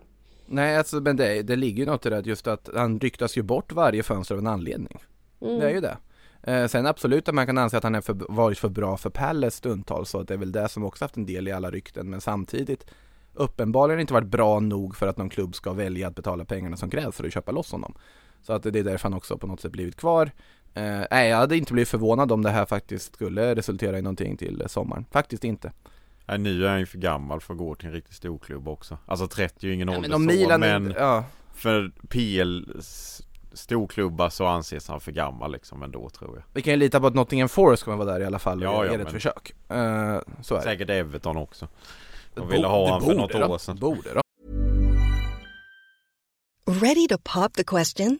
Nej, alltså, men det, det ligger ju något i det just att han ryktas ju bort varje fönster av en anledning. Det är ju det. Eh, sen absolut att man kan anse att han är för, varit för bra för Palace stundtals så att det är väl det som också haft en del i alla rykten men samtidigt uppenbarligen inte varit bra nog för att någon klubb ska välja att betala pengarna som krävs för att köpa loss honom. Så att det är därför han också på något sätt blivit kvar. Eh, nej, jag hade inte blivit förvånad om det här faktiskt skulle resultera i någonting till sommaren. Faktiskt inte. Nej, nu är han ju för gammal för att gå till en riktigt stor klubb också. Alltså 30 är ju ingen Ja, ålder men om så, Milan, men ja, för PL storklubbar så anses han för gammal liksom ändå tror jag. vi kan ju lita på att Nottingham Forest kommer vara där i alla fall och Ja, ge ja, ett försök. Eh, så är det. Säkert Everton också. De Det ville ha han för borde något de. år sedan. Borde de. Ready to pop the question?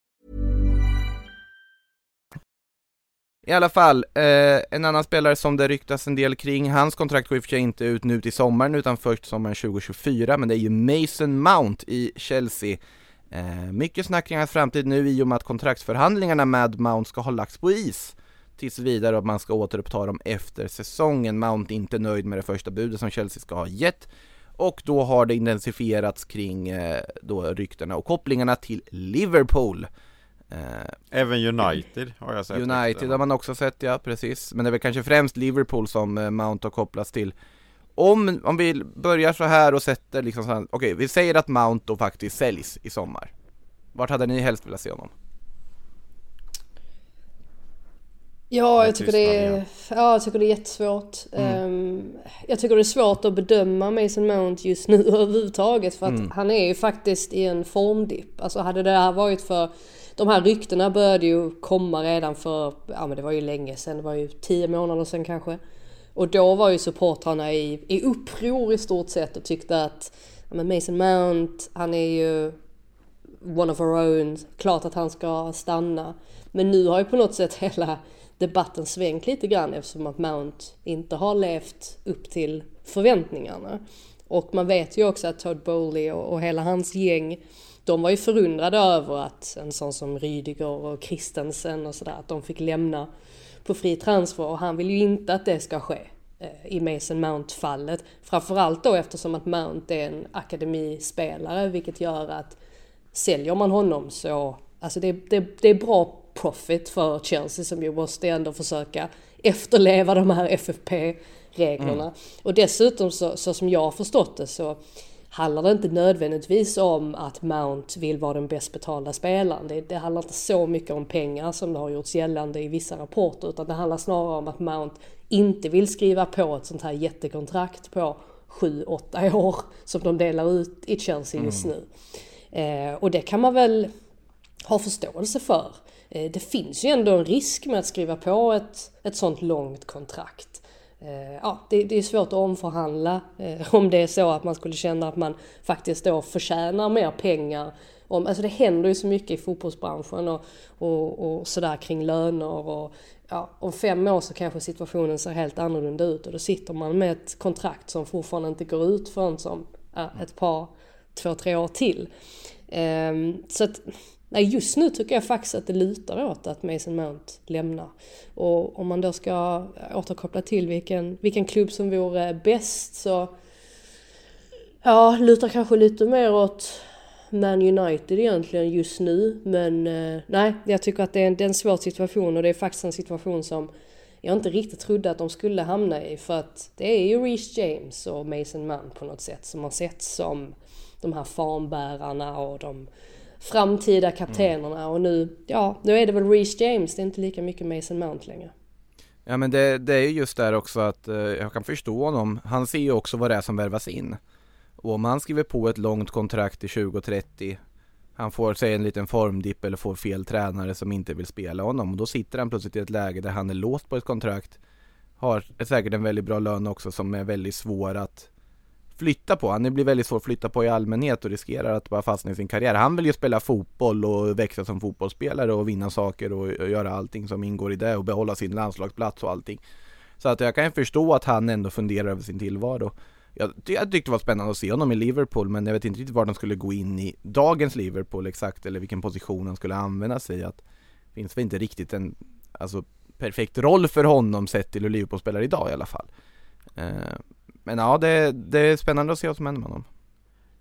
I alla fall, eh, en annan spelare som det ryktas en del kring, hans kontrakt går i och för sig inte ut nu till sommaren utan först sommaren 2024, men det är ju Mason Mount i Chelsea. Eh, mycket snack kring hans framtid nu i och med att kontraktsförhandlingarna med Mount ska ha lagts på is tills vidare och man ska återuppta dem efter säsongen. Mount är inte nöjd med det första budet som Chelsea ska ha gett och då har det intensifierats kring eh, då ryktena och kopplingarna till Liverpool. Eh, Även United har jag sett. United har man också sett, ja precis. Men det är väl kanske främst Liverpool som eh, Mount har kopplats till. Om, om vi börjar så här och sätter liksom så här, okej vi säger att Mount då faktiskt säljs i sommar. Vart hade ni helst velat se honom? Ja, jag tycker, det är, ja, jag tycker det är jättesvårt. Mm. Ehm, jag tycker det är svårt att bedöma Mason Mount just nu (laughs) överhuvudtaget för att Mm. han är ju faktiskt i en formdipp. Alltså hade det här varit för... De här ryktena började ju komma redan för, ja men det var ju länge sedan, det var ju tio månader sedan kanske. Och då var ju supportrarna i, i uppror i stort sett och tyckte att ja, men Mason Mount, han är ju one of our own, klart att han ska stanna. Men nu har ju på något sätt hela debatten svängt lite grann eftersom att Mount inte har levt upp till förväntningarna. Och man vet ju också att Todd Bowley och, och hela hans gäng de var ju förundrade över att en sån som Rydiger och Christensen och sådär, att de fick lämna på fri transfer och han vill ju inte att det ska ske eh, i Mason Mount-fallet. Framförallt då eftersom att Mount är en akademispelare vilket gör att säljer man honom så, alltså det, det, det är bra profit för Chelsea som ju måste ändå försöka efterleva de här FFP-reglerna. Mm. Och dessutom så, så som jag har förstått det så handlar det inte nödvändigtvis om att Mount vill vara den bäst betalda spelaren. Det, det handlar inte så mycket om pengar som det har gjorts gällande i vissa rapporter utan det handlar snarare om att Mount inte vill skriva på ett sånt här jättekontrakt på 7-8 (laughs) år som de delar ut i Chelsea just mm. nu. Eh, och det kan man väl ha förståelse för. Eh, det finns ju ändå en risk med att skriva på ett, ett sånt långt kontrakt. Eh, ja, det, det, är svårt att omförhandla eh, om det är så att man skulle känna att man faktiskt då förtjänar mer pengar. Om, alltså det händer ju så mycket i fotbollsbranschen och, och, och sådär kring löner och ja, om fem år så kanske situationen ser helt annorlunda ut och då sitter man med ett kontrakt som fortfarande inte går ut förrän som ett par, två, tre år till. Ehm, så att Nej, just nu tycker jag faktiskt att det lutar åt att Mason Mount lämnar. Och om man då ska eh, återkoppla till vilken, vilken klubb som vore bäst så ja, lutar kanske lite mer åt Man United egentligen just nu. Men eh, nej, jag tycker att det är, en, det är en svår situation och det är faktiskt en situation som jag inte riktigt trodde att de skulle hamna i. För att det är ju Reece James och Mason Mount på något sätt som har sett som de här fanbärarna och de framtida kaptenerna mm. och nu, ja, nu är det väl Reece James, det är inte lika mycket Mason Mount längre. Ja men det, det är just där också att eh, jag kan förstå honom. Han ser ju också vad det är som värvas in. Och om han skriver på ett långt kontrakt till 2030 han får sig en liten formdipp eller får fel tränare som inte vill spela honom och då sitter han plötsligt i ett läge där han är låst på ett kontrakt har säkert en väldigt bra lön också som är väldigt svår att flytta på. Han blir väldigt svår att flytta på i allmänhet och riskerar att bara fastna i sin karriär. Han vill ju spela fotboll och växa som fotbollsspelare och vinna saker och göra allting som ingår i det och behålla sin landslagsplats och allting. Så att jag kan förstå att han ändå funderar över sin tillvaro. Jag, jag tyckte det var spännande att se honom i Liverpool men jag vet inte riktigt var han skulle gå in i dagens Liverpool exakt eller vilken position han skulle använda sig i. Att finns väl inte riktigt en alltså, perfekt roll för honom sett till hur Liverpool spelar idag i alla fall. Eh, men ja, det, det är spännande att se vad som händer med honom.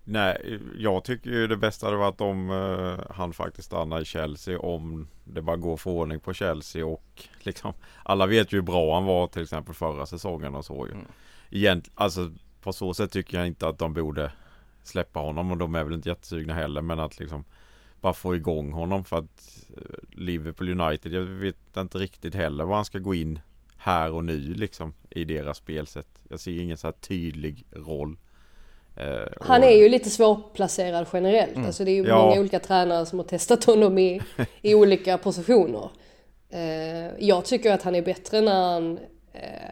Nej, jag tycker ju det bästa hade varit om uh, han faktiskt stannar i Chelsea om det bara går för ordning på Chelsea och (laughs) liksom Alla vet ju hur bra han var till exempel förra säsongen och så ju. Mm. Egent, alltså på så sätt tycker jag inte att de borde släppa honom och de är väl inte jättesugna heller men att liksom bara få igång honom för att uh, Liverpool United, jag vet inte riktigt heller var han ska gå in här och nu liksom i deras spelsätt. Jag ser ingen så här tydlig roll. Eh, han är ju lite svårplacerad generellt. Mm. Alltså det är ju ja. många olika tränare som har testat honom i, (laughs) i olika positioner. Eh, jag tycker att han är bättre när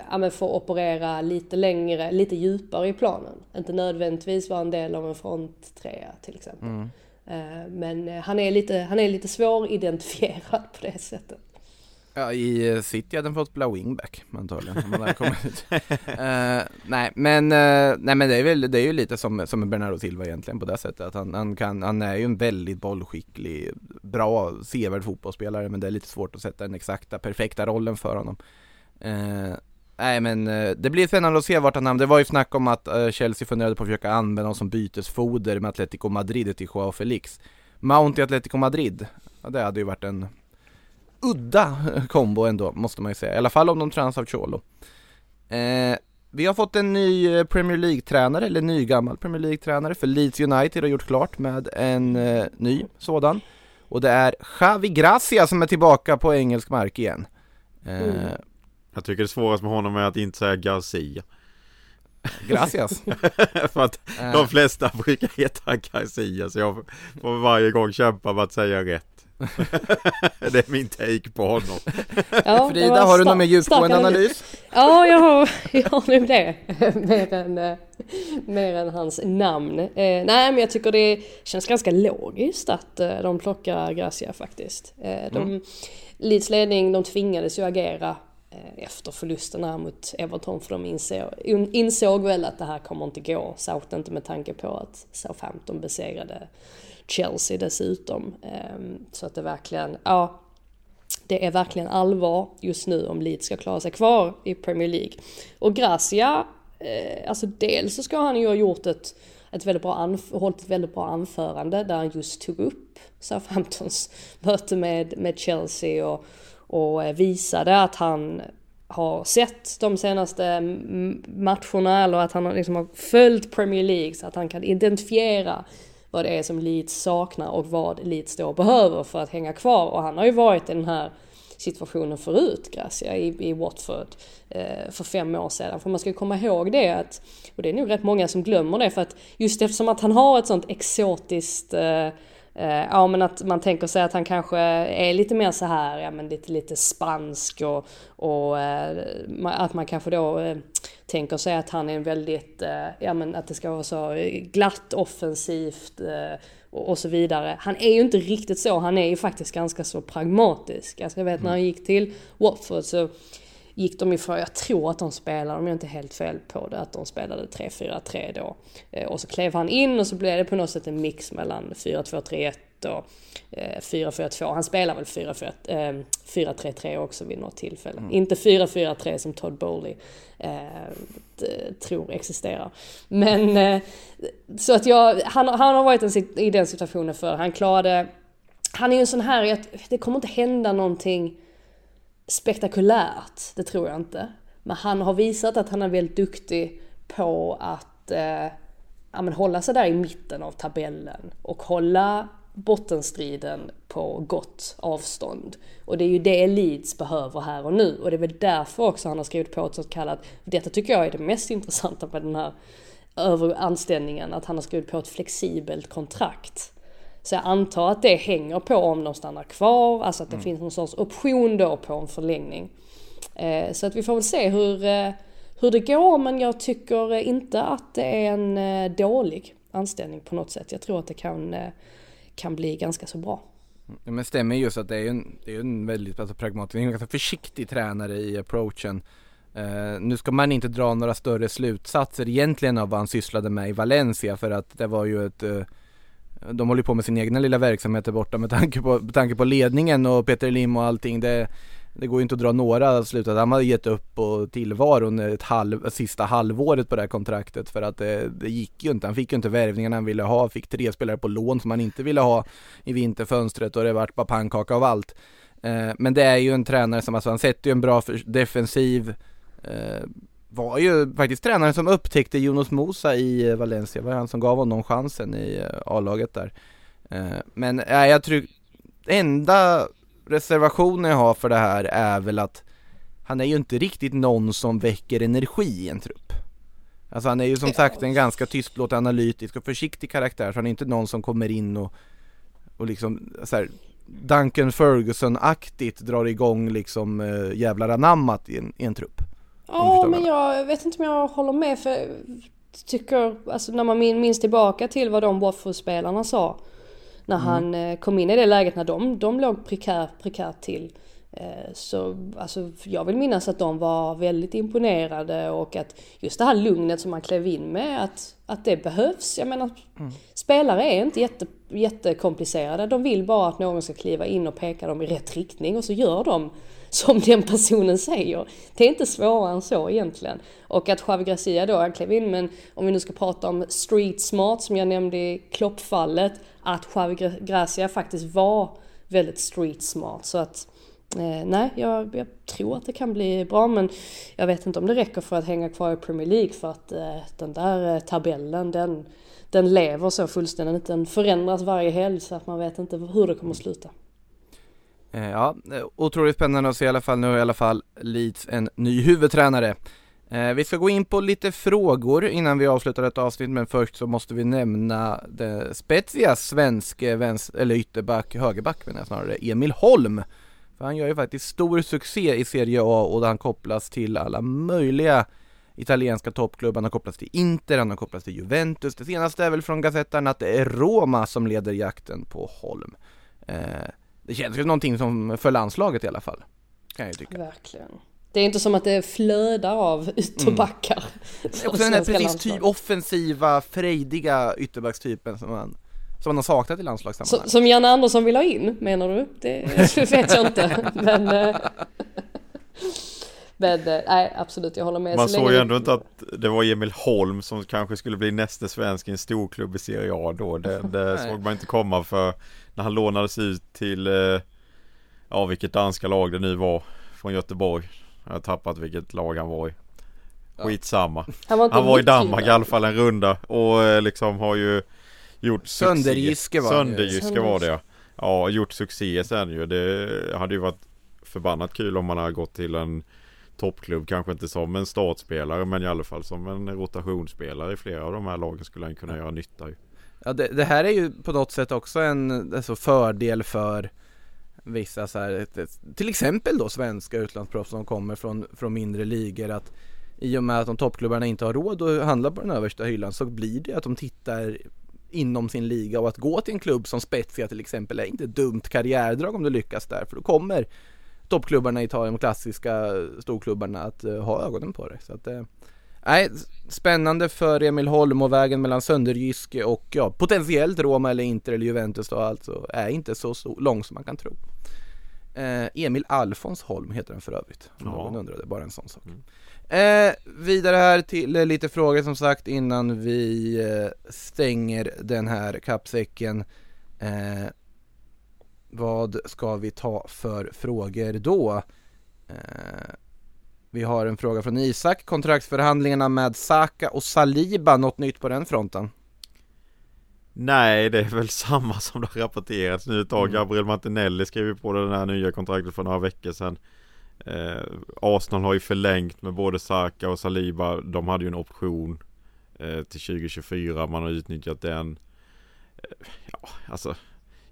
han eh, får operera lite längre, lite djupare i planen. Inte nödvändigtvis vara en del av en fronttrea till exempel. Mm. Eh, men eh, han är lite, han är lite svåridentifierad (laughs) på det sättet. Ja, i eh, City hade han fått spela wingback antagligen. Om han hade kommit ut. uh, nej, men, uh, nej, men det är väl det är ju lite som, som Bernardo Silva egentligen på det sättet. Att han, han, kan, han är ju en väldigt bollskicklig, bra, sevärd fotbollsspelare. Men det är lite svårt att sätta den exakta, perfekta rollen för honom. Uh, nej, men det blir spännande att se vart han hamnar. Det var ju snack om att Chelsea funderade på att försöka använda honom som bytesfoder med Atletico Madrid till Joao Felix. Mount i Atletico Madrid, ja, det hade ju varit en udda kombo ändå, måste man ju säga. I alla fall om de tränas av Cholo. Eh, vi har fått en ny eh, Premier League-tränare, eller ny gammal Premier League-tränare, för Leeds United har gjort klart med en eh, ny sådan. Och det är Javi Gracia som är tillbaka på engelsk mark igen. Eh, mm. Jag tycker det svåraste med honom är att inte säga Garcia. Gracias. (laughs) för att de eh. flesta brukar heta Garcia så jag får varje gång kämpa med att säga rätt. (laughs) det är min take på honom. Ja, Frida, har du någon mer djupgående analys? Ja, jag har, jag har nog det. (laughs) mer, än, eh, mer än hans namn. Eh, nej, men jag tycker det känns ganska logiskt att eh, de plockar Gracia faktiskt. Eh, de, Mm. Leeds ledning, de tvingades ju agera eh, efter förlusten här mot Everton för de insåg, insåg väl att det här kommer inte gå. Särskilt inte med tanke på att Southampton besegrade Chelsea dessutom. Ehm, så att det verkligen, ja, det är verkligen allvar just nu om Leeds ska klara sig kvar i Premier League. Och Gracia, eh, alltså dels så ska han ju ha gjort ett, ett väldigt bra anf- hållit ett väldigt bra anförande där han just tog upp Southamptons (laughs) möte med, med Chelsea och, och eh, visade att han har sett de senaste matcherna eller att han liksom har följt Premier League så att han kan identifiera vad det är som Leeds saknar och vad Leeds då behöver för att hänga kvar. Och han har ju varit i den här situationen förut, Gracia, i, i Watford eh, för fem år sedan. För man ska ju komma ihåg det att, och det är nog rätt många som glömmer det, för att just eftersom att han har ett sånt exotiskt Eh, ja men att man tänker sig att han kanske är lite mer så här, ja men lite, lite spansk och, och eh, att man kanske då eh, tänker sig att han är en väldigt, eh, ja men att det ska vara så glatt offensivt eh, och, och så vidare. Han är ju inte riktigt så, han är ju faktiskt ganska så pragmatisk. Alltså jag vet när han gick till Watford så gick de ifrån, jag tror att de spelade, om jag inte är helt fel på det, att de spelade 3-4-3 då. Eh, Och så klev han in och så blev det på något sätt en mix mellan 4-2-3-1 och eh, 4-4-2. Han spelar väl 4-4, eh, 4-3-3 också vid något tillfälle. Inte 4-4-3 som Todd Bowley eh, tror existerar. Men eh, så att jag, han, han har varit en i den situationen för han klarade, han är ju en sån här, att det kommer inte hända någonting spektakulärt, det tror jag inte. Men han har visat att han är väldigt duktig på att eh, ja, men hålla sig där i mitten av tabellen och hålla bottenstriden på gott avstånd. Och det är ju det Leeds behöver här och nu och det är väl därför också han har skrivit på ett så kallat, detta tycker jag är det mest intressanta med den här över anställningen, att han har skrivit på ett flexibelt kontrakt. Så jag antar att det hänger på om de stannar kvar, alltså att det finns någon sorts option då på en förlängning. Eh, så att vi får väl se hur, eh, hur det går, men jag tycker inte att det är en eh, dålig anställning på något sätt. Jag tror att det kan, kan bli ganska så bra. Ja, men stämmer just att det är en, det är en väldigt alltså, pragmatisk, en ganska försiktig tränare i approachen. Eh, nu ska man inte dra några större slutsatser egentligen av vad han sysslade med i Valencia för att det var ju ett eh, de håller ju på med sin egna lilla verksamhet där borta med tanke på, med tanke på ledningen och Peter Lim och allting. Det, det går ju inte att dra några slutsatser. Han hade gett upp på tillvaron ett halv, sista halvåret på det här kontraktet för att det, det gick ju inte. Han fick ju inte värvningarna han ville ha. Fick tre spelare på lån som han inte ville ha i vinterfönstret och det vart bara pannkaka av allt. Eh, men det är ju en tränare som, alltså han sätter ju en bra defensiv eh, var ju faktiskt tränaren som upptäckte Jonas Mosa i eh, Valencia, var han som gav honom chansen i eh, A-laget där. Eh, Men äh, jag tror, enda reservationen jag har för det här är väl att han är ju inte riktigt någon som väcker energi i en trupp. Alltså han är ju som sagt en ganska tystlåten, analytisk och försiktig karaktär, så han är inte någon som kommer in och, och liksom så här, Duncan Ferguson-aktigt drar igång liksom jävlar anammat i en, i en trupp. Ja, men jag vet inte om jag håller med för jag tycker, alltså när man min- minns tillbaka till vad de Watford-spelarna sa när Mm. han eh, kom in i det läget när de, de låg prekär, prekärt till. Eh, Så alltså, jag vill minnas att de var väldigt imponerade och att just det här lugnet som man klev in med, att, att det behövs. Jag menar, spelare är inte jätte, jättekomplicerade. De vill bara att någon ska kliva in och peka dem i rätt riktning och så gör de som den personen säger. Det är inte svårare än så egentligen. Och att Javi Gracia då, han klev in, men om vi nu ska prata om street smart som jag nämnde i kloppfallet, att Javi Gracia faktiskt var väldigt street smart. Så att Eh, nej, jag, jag tror att det kan bli bra men jag vet inte om det räcker för att hänga kvar i Premier League för att eh, den där eh, tabellen den, den lever så fullständigt. Den förändras varje helg så att man vet inte hur det kommer att sluta. Eh, ja, eh, otroligt spännande att se i alla fall. Nu har i alla fall Leeds en ny huvudtränare. Eh, vi ska gå in på lite frågor innan vi avslutar detta avsnitt men först så måste vi nämna det Spezias svensk vänster, eller ytterback, högerback menar jag snarare, Emil Holm För han gör ju faktiskt stor succé i Serie A och han kopplas till alla möjliga italienska toppklubbar. Han har kopplats till Inter, han har kopplats till Juventus. Det senaste är väl från Gazettan att det är Roma som leder jakten på Holm. Det känns ju någonting som för landslaget i alla fall. Kan jag tycka. Verkligen. Det är inte som att det flödar av ytterbackar. Mm. Och den här precis typ offensiva, frejdiga ytterbackstypen som man, som man har saknat i landslagssammanhang. Som, som Janne Andersson vill ha in, menar du? Det (laughs) vet jag inte. Men, eh, (laughs) men eh, nej, absolut, jag håller med. Man Så såg ju ändå inte att det var Emil Holm som kanske skulle bli nästa svensk i en storklubb i Serie A då. Det, (laughs) det såg man inte komma för när han lånades ut till, eh, ja vilket danska lag det nu var, från Göteborg. Jag har tappat vilket lag han var i. Skitsamma. Han var, inte Han var i Danmark i alla fall en runda och eh, liksom har ju gjort. Sönderjyske var. Sönderjyske var det ja. Ja, gjort succé sen ju. Det hade ju varit förbannat kul om man hade gått till en toppklubb. Kanske inte som en startspelare men i alla fall som en rotationsspelare i flera av de här lagen skulle han kunna göra nytta i. Ja, det, det här är ju på något sätt också en alltså, fördel för vissa så här, till exempel då svenska utlandsproffs som kommer från, från mindre ligor att i och med att de toppklubbarna inte har råd att handla på den översta hyllan så blir det att de tittar inom sin liga och att gå till en klubb som Spezia till exempel är inte dumt karriärdrag om du lyckas där för då kommer toppklubbarna i Italien, de klassiska storklubbarna att eh, ha ögonen på dig. Så att, eh, Nej, spännande för Emil Holm och vägen mellan Sönderjyske och ja, potentiellt Roma eller Inter eller Juventus då alltså är inte så, så lång som man kan tro. Eh, Emil Alfons Holm heter den för övrigt. Om Ja. någon undrade, bara en sån sak. Eh, vidare här till eh, lite frågor som sagt innan vi eh, stänger den här kappsäcken. Vad ska vi ta för frågor då? Eh, vi har en fråga från Isak, kontraktsförhandlingarna med Saka och Saliba, något nytt på den fronten? Nej, det är väl samma som det har rapporterats nu ett tag. Mm. Gabriel Martinelli skrev ju på det här nya kontraktet för några veckor sedan. Eh, Arsenal har ju förlängt med både Saka och Saliba. De hade ju en option eh, till 2024. Man har utnyttjat den. Eh, ja, alltså.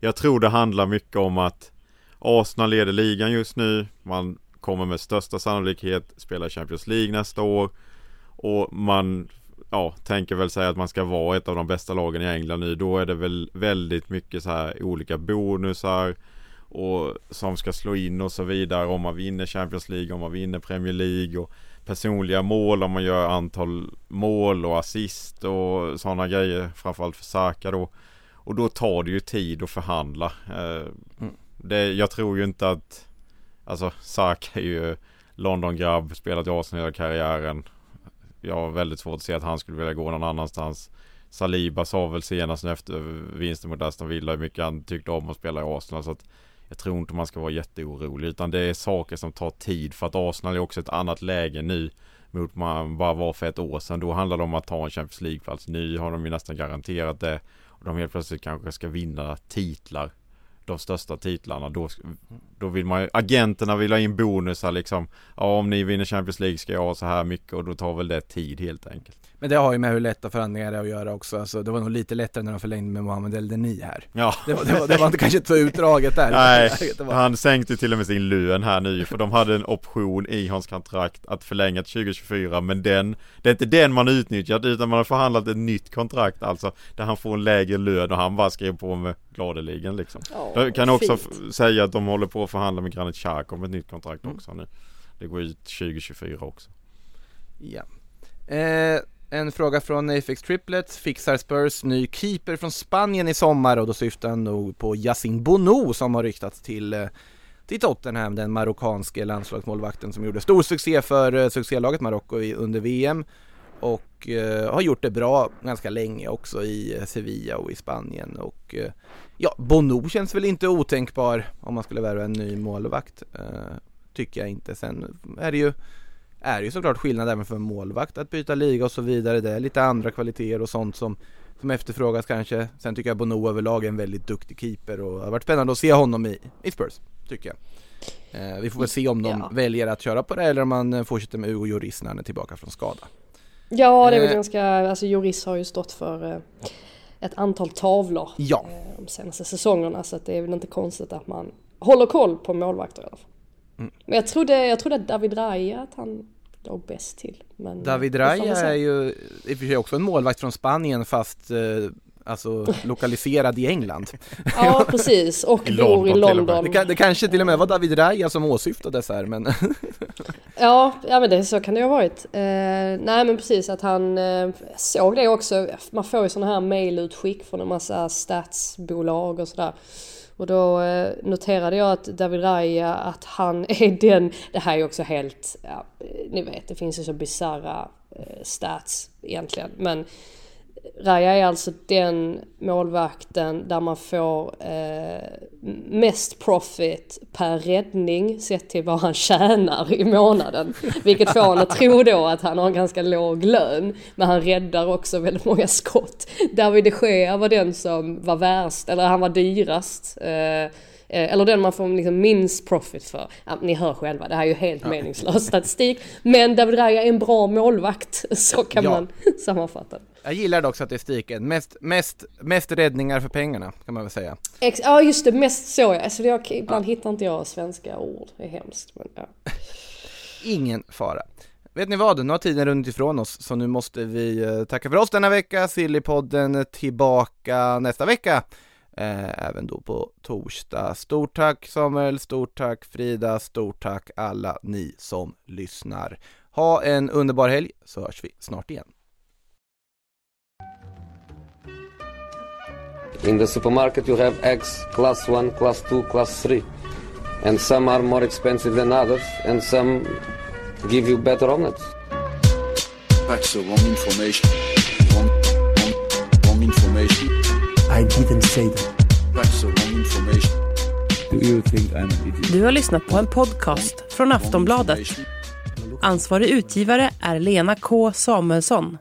Jag tror det handlar mycket om att Arsenal leder ligan just nu. Man kommer med största sannolikhet spela Champions League nästa år. Och man ja, tänker väl säga att man ska vara ett av de bästa lagen i England nu. Då är det väl väldigt mycket så här olika bonusar och som ska slå in och så vidare om man vinner Champions League, om man vinner Premier League och personliga mål, om man gör antal mål och assist och sådana grejer framförallt för Saka då. Och då tar det ju tid att förhandla. Eh, det, jag tror ju inte att Alltså Saka är ju London-grabb, spelat i Arsenal hela karriären. Jag har väldigt svårt att se att han skulle vilja gå någon annanstans. Saliba sa väl senast efter vinsten mot Aston Villa hur mycket han tyckte om att spela i Arsenal. Så att jag tror inte man ska vara jätteorolig. Utan det är saker som tar tid. För att Arsenal är också ett annat läge nu. Mot man bara var för ett år sedan. Då handlade det om att ta en Champions League-plats. Nu har de ju nästan garanterat det. De helt plötsligt kanske ska vinna titlar. De största titlarna. Då, då vill man ju, agenterna vill ha in bonusar liksom. Ja om ni vinner Champions League ska jag ha så här mycket och då tar väl det tid helt enkelt. Men det har ju med hur lätta förhandlingar det är att göra också. Alltså, det var nog lite lättare när de förlängde med Mohamed El Deni här. Ja. Det var, det var, det var inte kanske så utdraget där. Nej, (laughs) var- han sänkte till och med sin lön här nu för de hade en option i hans kontrakt att förlänga till 2024 men den Det är inte den man utnyttjat utan man har förhandlat ett nytt kontrakt alltså Där han får en lägre lön och han bara skrev på med gladeligen liksom Ja, Jag kan också fint. säga att de håller på att förhandla med Granit Xhaka om ett nytt kontrakt också nu Det går ut 2024 också Ja. Eh, en fråga från Afex Triplets. Fixar Spurs ny keeper från Spanien i sommar och då syftar han nog på Yassin Bono som har ryktats till, eh, till Tottenham, den marockanske landslagsmålvakten som gjorde stor succé för eh, succélaget Marocko under VM och eh, har gjort det bra ganska länge också i eh, Sevilla och i Spanien och eh, ja, Bono känns väl inte otänkbar om man skulle värva en ny målvakt eh, tycker jag inte. Sen är det ju är ju såklart skillnad även för en målvakt att byta liga och så vidare. Det är lite andra kvaliteter och sånt som, som efterfrågas kanske. Sen tycker jag Bono överlag är en väldigt duktig keeper och det har varit spännande att se honom i, i Spurs, tycker jag. Eh, vi får väl se om de Ja. väljer att köra på det eller om man eh, fortsätter med Hugo Lloris när han är tillbaka från skada. Ja, det är väl Eh. ganska, alltså Joris har ju stått för eh, ett antal tavlor Ja. eh, de senaste säsongerna så det är väl inte konstigt att man håller koll på målvakter i alla fall. Mm. Men jag trodde, jag trodde att David Raya att han låg bäst till. Men David Raya är ju i och för sig också en målvakt från Spanien fast alltså lokaliserad i England. Ja (laughs) precis, och I bor i London. Det, kan, det kanske till och med var David Raya som åsyftades här men (laughs) Ja, ja men det, så kan det ju ha varit. Eh, nej men precis att han eh, såg det också. Man får ju sådana här mailutskick från en massa statsbolag och sådär. Och då eh, noterade jag att David Raya, att han (laughs) är den, det här är också helt, ja, ni vet det finns ju så bisarra eh, stats egentligen. Men Raya är alltså den målvakten där man får eh, mest profit per räddning sett till vad han (laughs) tjänar i månaden. Vilket får en att tro då att han har en ganska låg lön. Men han räddar också väldigt många skott. David de Gea var den som var värst, eller han var dyrast. Eh, eller den man får liksom minst profit för. Ja, ni hör själva, det här är ju helt meningslös statistik. Men David Raya är en bra målvakt, (laughs) så kan Ja. man (laughs) sammanfatta. jag gillar dock statistiken. Mest, mest, mest räddningar för pengarna kan man väl säga. Ex- Ja just det, mest så ja. Alltså, jag, ibland hittar inte jag svenska ord, det är hemskt. Men, ja. (laughs) Ingen fara. Vet ni vad? Nu har tiden runnit ifrån oss så nu måste vi eh, tacka för oss denna vecka. Sillypodden tillbaka nästa vecka. Eh, även då på torsdag. Stort tack Samuel, stort tack Frida, stort tack alla ni som lyssnar. Ha en underbar helg så hörs vi snart igen. In the supermarket, you have eggs class 1, class 2, class 3. And some are more expensive than others, and some give you better omelets. That's the wrong information. Wrong, wrong, wrong information. I didn't say that. That's the wrong information. Do you think I'm an idiot? Du har lyssnat på en podcast från Aftonbladet. Ansvarig utgivare är Lena K Samuelsson.